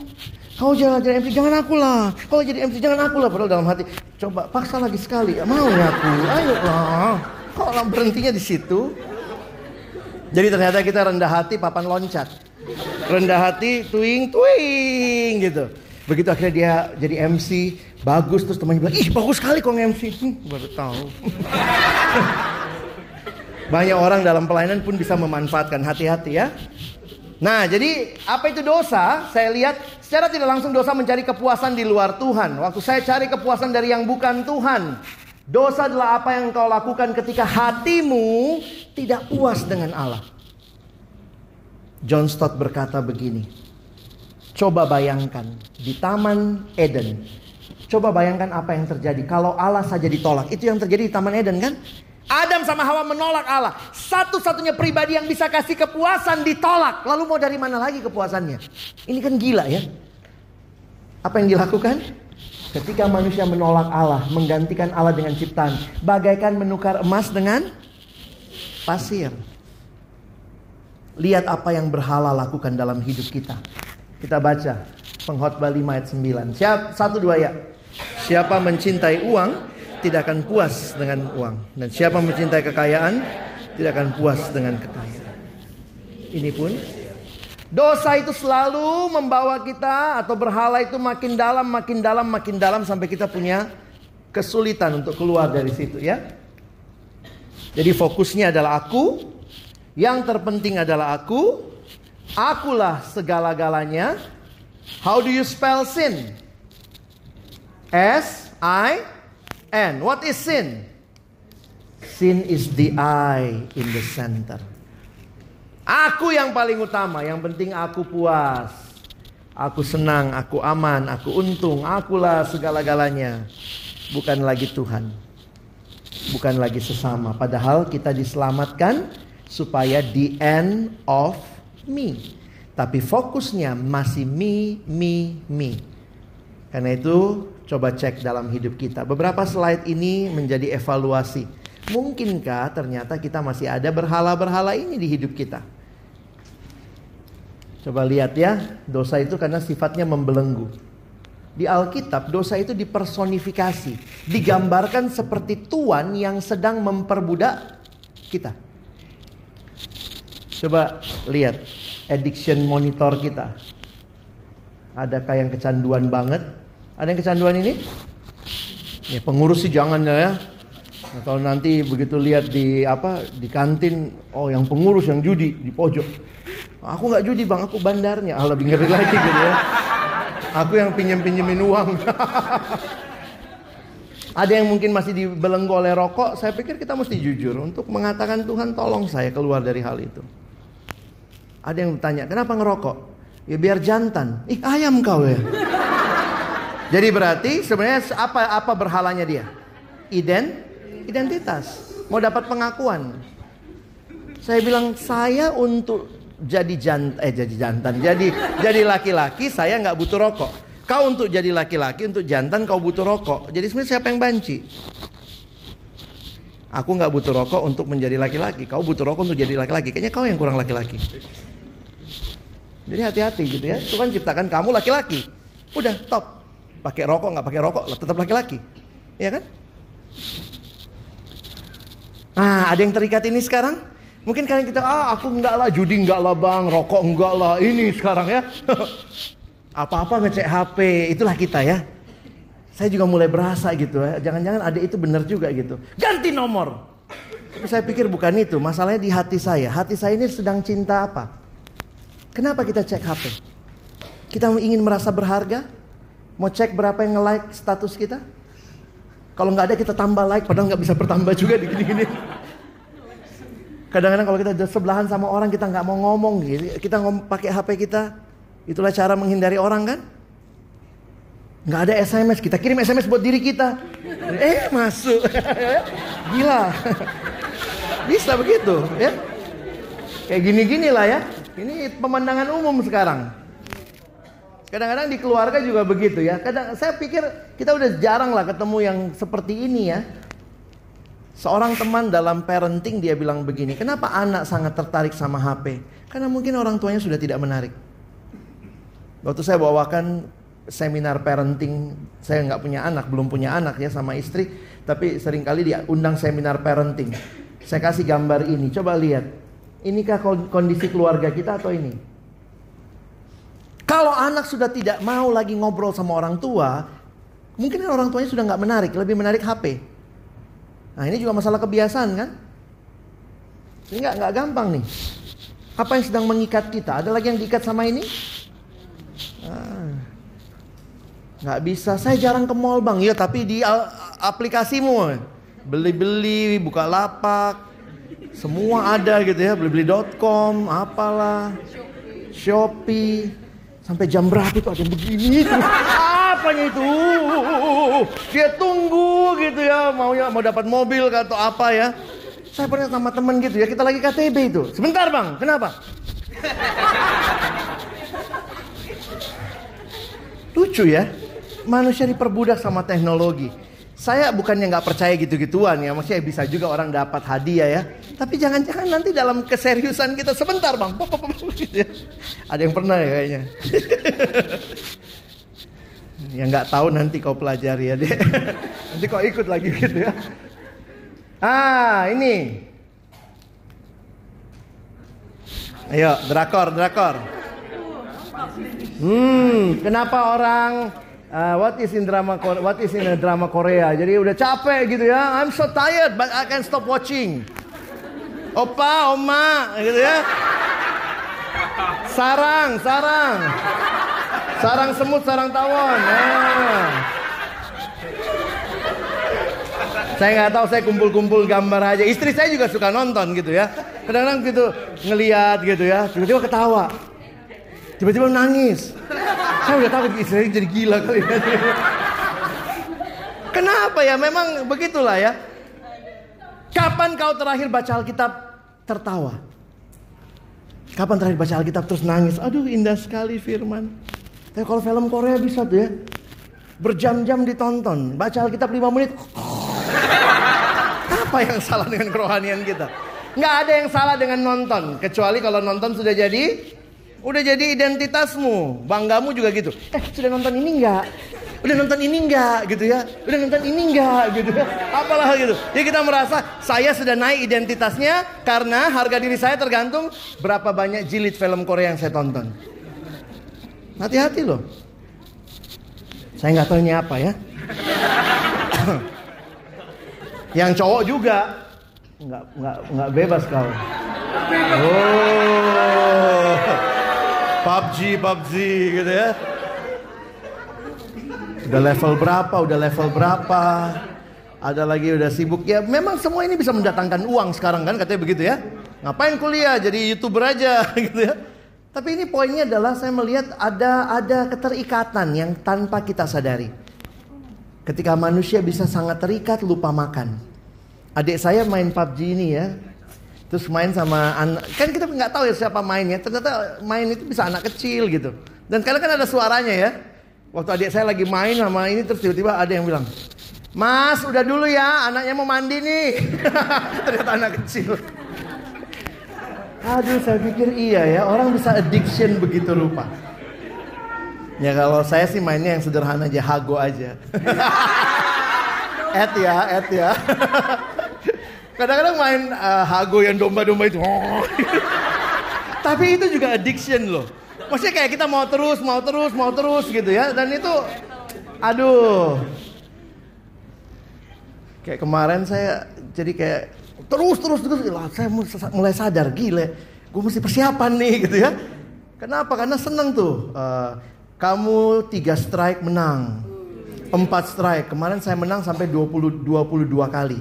Kau jangan jadi MC, jangan aku lah. Kalau jadi MC jangan aku lah. Padahal dalam hati, coba paksa lagi sekali. Ya, mau ya aku, ayo lah. Kok orang berhentinya di situ? Jadi ternyata kita rendah hati, papan loncat. Rendah hati, tuing, tuing gitu. Begitu akhirnya dia jadi MC, bagus terus temannya bilang, ih bagus sekali kok MC. Hmm, baru tahu. Banyak orang dalam pelayanan pun bisa memanfaatkan hati-hati ya. Nah, jadi apa itu dosa? Saya lihat secara tidak langsung dosa mencari kepuasan di luar Tuhan. Waktu saya cari kepuasan dari yang bukan Tuhan. Dosa adalah apa yang kau lakukan ketika hatimu tidak puas dengan Allah. John Stott berkata begini. Coba bayangkan di Taman Eden. Coba bayangkan apa yang terjadi kalau Allah saja ditolak. Itu yang terjadi di Taman Eden kan? Adam sama Hawa menolak Allah. Satu-satunya pribadi yang bisa kasih kepuasan ditolak. Lalu mau dari mana lagi kepuasannya? Ini kan gila ya. Apa yang dilakukan? Ketika manusia menolak Allah, menggantikan Allah dengan ciptaan, bagaikan menukar emas dengan pasir. Lihat apa yang berhala lakukan dalam hidup kita. Kita baca pengkhotbah 5 ayat 9. Siap, satu dua ya. Siapa mencintai uang tidak akan puas dengan uang. Dan siapa mencintai kekayaan tidak akan puas dengan kekayaan. Ini pun dosa itu selalu membawa kita atau berhala itu makin dalam, makin dalam, makin dalam sampai kita punya kesulitan untuk keluar dari situ ya. Jadi fokusnya adalah aku, yang terpenting adalah aku, Akulah segala-galanya. How do you spell sin? S I N. What is sin? Sin is the I in the center. Aku yang paling utama, yang penting aku puas. Aku senang, aku aman, aku untung, akulah segala-galanya. Bukan lagi Tuhan. Bukan lagi sesama. Padahal kita diselamatkan supaya the end of me. Tapi fokusnya masih me, me, me. Karena itu coba cek dalam hidup kita. Beberapa slide ini menjadi evaluasi. Mungkinkah ternyata kita masih ada berhala-berhala ini di hidup kita? Coba lihat ya, dosa itu karena sifatnya membelenggu. Di Alkitab dosa itu dipersonifikasi, digambarkan seperti tuan yang sedang memperbudak kita. Coba lihat addiction monitor kita. Adakah yang kecanduan banget? Ada yang kecanduan ini? Ya, pengurus sih jangan ya. Nah, kalau nanti begitu lihat di apa di kantin, oh yang pengurus yang judi di pojok. Aku nggak judi bang, aku bandarnya. Ah lebih lagi gitu ya. Aku yang pinjem pinjemin uang. Ada yang mungkin masih dibelenggu oleh rokok. Saya pikir kita mesti jujur untuk mengatakan Tuhan tolong saya keluar dari hal itu. Ada yang bertanya, kenapa ngerokok? Ya biar jantan. Ih ayam kau ya. Jadi berarti sebenarnya apa apa berhalanya dia? Iden, identitas. Mau dapat pengakuan. Saya bilang saya untuk jadi jantan, eh jadi jantan, jadi jadi laki-laki saya nggak butuh rokok. Kau untuk jadi laki-laki, untuk jantan kau butuh rokok. Jadi sebenarnya siapa yang banci? Aku nggak butuh rokok untuk menjadi laki-laki. Kau butuh rokok untuk jadi laki-laki. Kayaknya kau yang kurang laki-laki. Jadi hati-hati gitu ya. Tuhan ciptakan kamu laki-laki. Udah top. Pakai rokok nggak pakai rokok tetap laki-laki. Ya kan? Nah, ada yang terikat ini sekarang? Mungkin kalian kita, ah aku enggak lah, judi enggak lah bang, rokok enggak lah, ini sekarang ya. Apa-apa ngecek HP, itulah kita ya. Saya juga mulai berasa gitu ya, jangan-jangan ada itu benar juga gitu. Ganti nomor. Tapi saya pikir bukan itu, masalahnya di hati saya. Hati saya ini sedang cinta apa? Kenapa kita cek HP? Kita ingin merasa berharga? Mau cek berapa yang nge-like status kita? Kalau nggak ada kita tambah like, padahal nggak bisa bertambah juga di gini-gini. Kadang-kadang kalau kita sebelahan sama orang kita nggak mau ngomong, gitu. kita ngom pakai HP kita, itulah cara menghindari orang kan? Nggak ada SMS, kita kirim SMS buat diri kita. Eh masuk, gila. Bisa begitu, ya? Kayak gini-gini lah ya. Ini pemandangan umum sekarang. Kadang-kadang di keluarga juga begitu ya. Kadang saya pikir kita udah jarang lah ketemu yang seperti ini ya. Seorang teman dalam parenting dia bilang begini, kenapa anak sangat tertarik sama HP? Karena mungkin orang tuanya sudah tidak menarik. Waktu saya bawakan seminar parenting, saya nggak punya anak, belum punya anak ya sama istri, tapi sering kali dia undang seminar parenting. Saya kasih gambar ini, coba lihat. Inikah kondisi keluarga kita atau ini? Kalau anak sudah tidak mau lagi ngobrol sama orang tua, mungkin orang tuanya sudah nggak menarik, lebih menarik HP. Nah ini juga masalah kebiasaan kan? Ini nggak nggak gampang nih. Apa yang sedang mengikat kita? Ada lagi yang diikat sama ini? Ah, nggak bisa. Saya jarang ke mall bang. Ya tapi di aplikasimu beli-beli, buka lapak, semua ada gitu ya. Beli-beli.com, apalah, Shopee. Sampai jam berapa itu ada begini? apanya itu? Dia tunggu gitu ya, mau ya mau dapat mobil atau apa ya. Saya pernah sama temen gitu ya, kita lagi KTB itu. Sebentar bang, kenapa? Lucu ya, manusia diperbudak sama teknologi. Saya bukannya nggak percaya gitu-gituan ya, maksudnya bisa juga orang dapat hadiah ya. Tapi jangan-jangan nanti dalam keseriusan kita sebentar bang, pop, pop, pop, gitu ya. Ada yang pernah ya kayaknya. yang nggak tahu nanti kau pelajari ya deh. nanti kau ikut lagi gitu ya. Ah ini. Ayo drakor drakor. Hmm, kenapa orang uh, what is in drama what is in a drama Korea? Jadi udah capek gitu ya. I'm so tired but I can stop watching. Opa, oma gitu ya. Sarang, sarang. Sarang semut, sarang tawon. Nah. Saya nggak tahu, saya kumpul-kumpul gambar aja. Istri saya juga suka nonton gitu ya. Kadang-kadang gitu ngeliat gitu ya, tiba-tiba ketawa, tiba-tiba nangis. Saya udah tahu istri jadi gila kali ini. Kenapa ya? Memang begitulah ya. Kapan kau terakhir baca Alkitab tertawa? Kapan terakhir baca Alkitab terus nangis? Aduh indah sekali firman. Tapi kalau film Korea bisa tuh ya. Berjam-jam ditonton. Baca Alkitab 5 menit. Apa yang salah dengan kerohanian kita? Nggak ada yang salah dengan nonton. Kecuali kalau nonton sudah jadi. Udah jadi identitasmu. Banggamu juga gitu. Eh sudah nonton ini nggak? Udah nonton ini nggak gitu ya? Udah nonton ini nggak gitu ya? Apalah gitu. Jadi kita merasa saya sudah naik identitasnya karena harga diri saya tergantung berapa banyak jilid film Korea yang saya tonton. Hati-hati loh. Saya nggak tahu ini apa ya. Yang cowok juga nggak nggak nggak bebas kau. Oh, PUBG PUBG gitu ya. Udah level berapa? Udah level berapa? Ada lagi udah sibuk ya. Memang semua ini bisa mendatangkan uang sekarang kan katanya begitu ya. Ngapain kuliah jadi youtuber aja gitu ya. Tapi ini poinnya adalah saya melihat ada ada keterikatan yang tanpa kita sadari. Ketika manusia bisa sangat terikat lupa makan. Adik saya main PUBG ini ya. Terus main sama anak, kan kita nggak tahu ya siapa mainnya. Ternyata main itu bisa anak kecil gitu. Dan kadang kan ada suaranya ya. Waktu adik saya lagi main sama ini terus tiba-tiba ada yang bilang, Mas udah dulu ya anaknya mau mandi nih. Ternyata anak kecil. Aduh saya pikir iya ya orang bisa addiction begitu rupa. Ya kalau saya sih mainnya yang sederhana aja, hago aja. et ya, et ya. Kadang-kadang main uh, hago yang domba-domba itu. Tapi itu juga addiction loh. Maksudnya kayak kita mau terus, mau terus, mau terus gitu ya. Dan itu, aduh. Kayak kemarin saya jadi kayak Terus terus terus lah, saya mulai sadar gile, gue mesti persiapan nih gitu ya. Kenapa? Karena seneng tuh. Uh, kamu tiga strike menang, empat strike. Kemarin saya menang sampai 20 22 kali.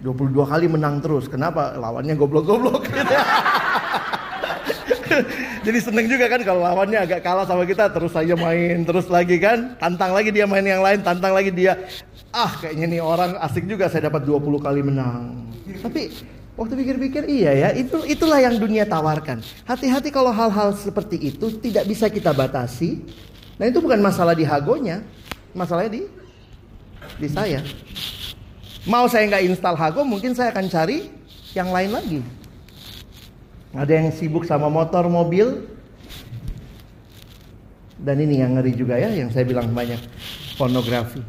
22 kali menang terus. Kenapa? Lawannya goblok-goblok. Jadi seneng juga kan kalau lawannya agak kalah sama kita terus saja main terus lagi kan tantang lagi dia main yang lain tantang lagi dia ah kayaknya nih orang asik juga saya dapat 20 kali menang. Tapi waktu pikir-pikir iya ya itu itulah yang dunia tawarkan. Hati-hati kalau hal-hal seperti itu tidak bisa kita batasi. Nah itu bukan masalah di hagonya, masalahnya di di saya. Mau saya nggak install hago, mungkin saya akan cari yang lain lagi. Ada yang sibuk sama motor, mobil. Dan ini yang ngeri juga ya, yang saya bilang banyak pornografi.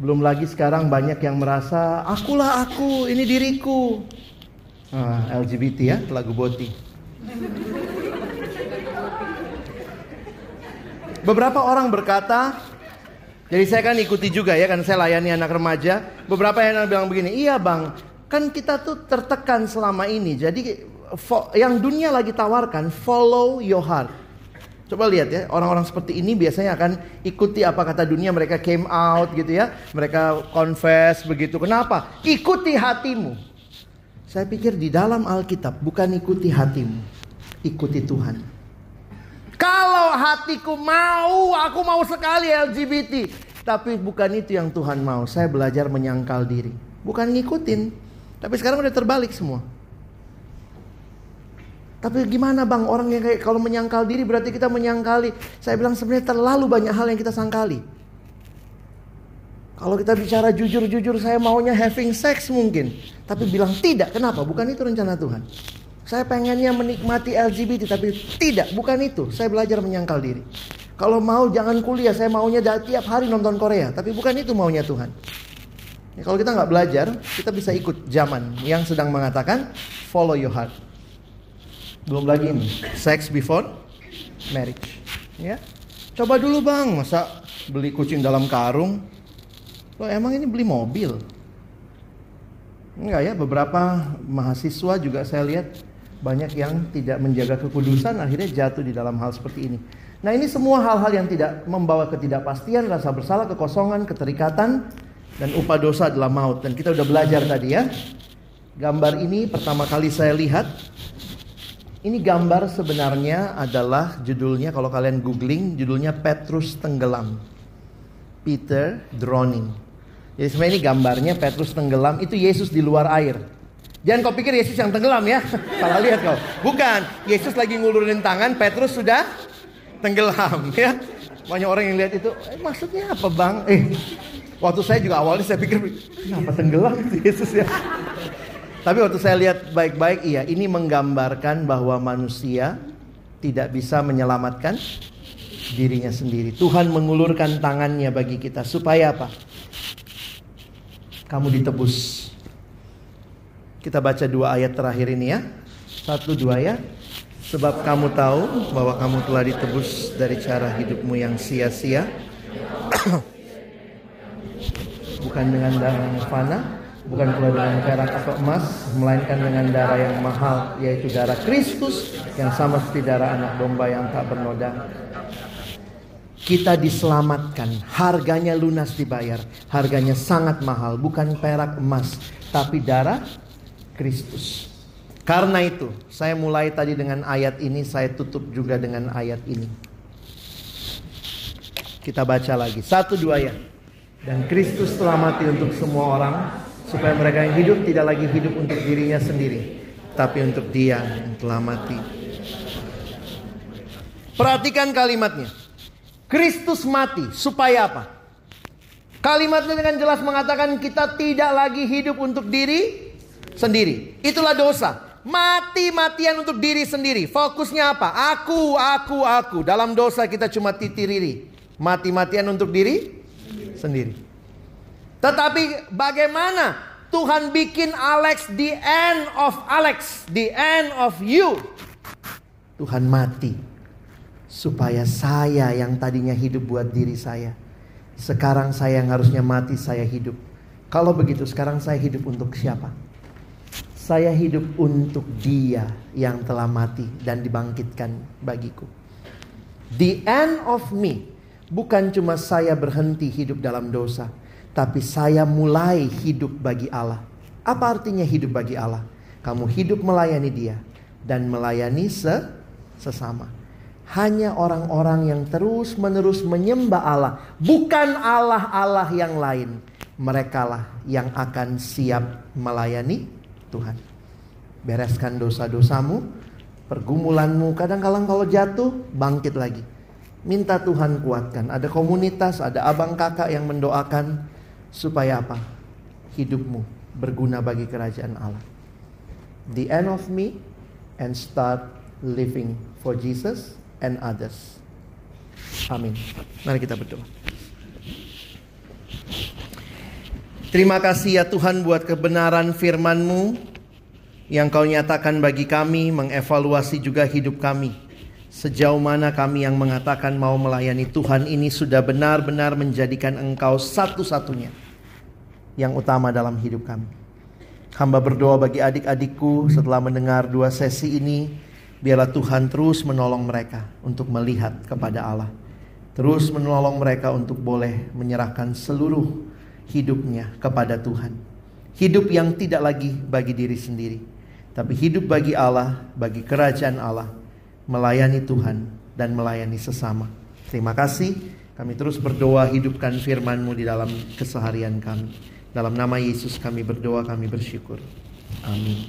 Belum lagi sekarang banyak yang merasa akulah aku, ini diriku. Ah, LGBT ya, lagu Boti. Beberapa orang berkata, jadi saya kan ikuti juga ya, kan saya layani anak remaja. Beberapa yang bilang begini, iya bang, kan kita tuh tertekan selama ini. Jadi yang dunia lagi tawarkan follow your heart. Coba lihat ya, orang-orang seperti ini biasanya akan ikuti apa kata dunia, mereka came out gitu ya, mereka confess begitu. Kenapa? Ikuti hatimu. Saya pikir di dalam Alkitab bukan ikuti hatimu, ikuti Tuhan. Kalau hatiku mau, aku mau sekali LGBT, tapi bukan itu yang Tuhan mau. Saya belajar menyangkal diri, bukan ngikutin. Tapi sekarang udah terbalik semua. Tapi gimana bang orang yang kayak kalau menyangkal diri berarti kita menyangkali. Saya bilang sebenarnya terlalu banyak hal yang kita sangkali. Kalau kita bicara jujur-jujur saya maunya having sex mungkin. Tapi bilang tidak. Kenapa? Bukan itu rencana Tuhan. Saya pengennya menikmati LGBT tapi tidak. Bukan itu. Saya belajar menyangkal diri. Kalau mau jangan kuliah. Saya maunya tiap hari nonton Korea. Tapi bukan itu maunya Tuhan. Ya, kalau kita nggak belajar, kita bisa ikut zaman yang sedang mengatakan follow your heart. Belum lagi ini, sex before marriage. Ya. Coba dulu bang, masa beli kucing dalam karung? Lo emang ini beli mobil? Enggak ya, beberapa mahasiswa juga saya lihat banyak yang tidak menjaga kekudusan akhirnya jatuh di dalam hal seperti ini. Nah ini semua hal-hal yang tidak membawa ketidakpastian, rasa bersalah, kekosongan, keterikatan, dan upah dosa adalah maut. Dan kita udah belajar tadi ya. Gambar ini pertama kali saya lihat ini gambar sebenarnya adalah judulnya kalau kalian googling judulnya Petrus tenggelam. Peter drowning. Jadi sebenarnya ini gambarnya Petrus tenggelam itu Yesus di luar air. Jangan kau pikir Yesus yang tenggelam ya. Salah lihat kau. Bukan. Yesus lagi ngulurin tangan, Petrus sudah tenggelam ya. Banyak orang yang lihat itu, eh, maksudnya apa bang? Eh, waktu saya juga awalnya saya pikir, kenapa tenggelam Yesus ya? Tapi waktu saya lihat baik-baik, iya, ini menggambarkan bahwa manusia tidak bisa menyelamatkan dirinya sendiri. Tuhan mengulurkan tangannya bagi kita supaya apa? Kamu ditebus. Kita baca dua ayat terakhir ini ya. Satu dua ya. Sebab kamu tahu bahwa kamu telah ditebus dari cara hidupmu yang sia-sia. Bukan dengan darah yang fana, bukan pula dengan perak atau emas, melainkan dengan darah yang mahal, yaitu darah Kristus yang sama seperti darah anak domba yang tak bernoda. Kita diselamatkan, harganya lunas dibayar, harganya sangat mahal, bukan perak emas, tapi darah Kristus. Karena itu, saya mulai tadi dengan ayat ini, saya tutup juga dengan ayat ini. Kita baca lagi, satu dua ya. Dan Kristus telah mati untuk semua orang, supaya mereka yang hidup tidak lagi hidup untuk dirinya sendiri, tapi untuk Dia yang telah mati. Perhatikan kalimatnya. Kristus mati supaya apa? Kalimatnya dengan jelas mengatakan kita tidak lagi hidup untuk diri sendiri. Itulah dosa. Mati-matian untuk diri sendiri. Fokusnya apa? Aku, aku, aku. Dalam dosa kita cuma titiriri. Mati-matian untuk diri sendiri. Tetapi bagaimana Tuhan bikin Alex the end of Alex, the end of you. Tuhan mati supaya saya yang tadinya hidup buat diri saya. Sekarang saya yang harusnya mati saya hidup. Kalau begitu sekarang saya hidup untuk siapa? Saya hidup untuk dia yang telah mati dan dibangkitkan bagiku. The end of me bukan cuma saya berhenti hidup dalam dosa, tapi saya mulai hidup bagi Allah. Apa artinya hidup bagi Allah? Kamu hidup melayani Dia dan melayani se sesama. Hanya orang-orang yang terus-menerus menyembah Allah, bukan Allah-Allah yang lain. Merekalah yang akan siap melayani Tuhan. Bereskan dosa-dosamu, pergumulanmu. Kadang-kadang kalau jatuh, bangkit lagi. Minta Tuhan kuatkan. Ada komunitas, ada abang kakak yang mendoakan supaya apa? Hidupmu berguna bagi kerajaan Allah. The end of me and start living for Jesus and others. Amin. Mari kita berdoa. Terima kasih ya Tuhan buat kebenaran firman-Mu yang kau nyatakan bagi kami, mengevaluasi juga hidup kami. Sejauh mana kami yang mengatakan mau melayani Tuhan ini sudah benar-benar menjadikan Engkau satu-satunya yang utama dalam hidup kami. Hamba berdoa bagi adik-adikku setelah mendengar dua sesi ini, biarlah Tuhan terus menolong mereka untuk melihat kepada Allah. Terus menolong mereka untuk boleh menyerahkan seluruh hidupnya kepada Tuhan. Hidup yang tidak lagi bagi diri sendiri, tapi hidup bagi Allah, bagi kerajaan Allah, melayani Tuhan dan melayani sesama. Terima kasih. Kami terus berdoa hidupkan firman-Mu di dalam keseharian kami. Dalam nama Yesus kami berdoa, kami bersyukur. Amin.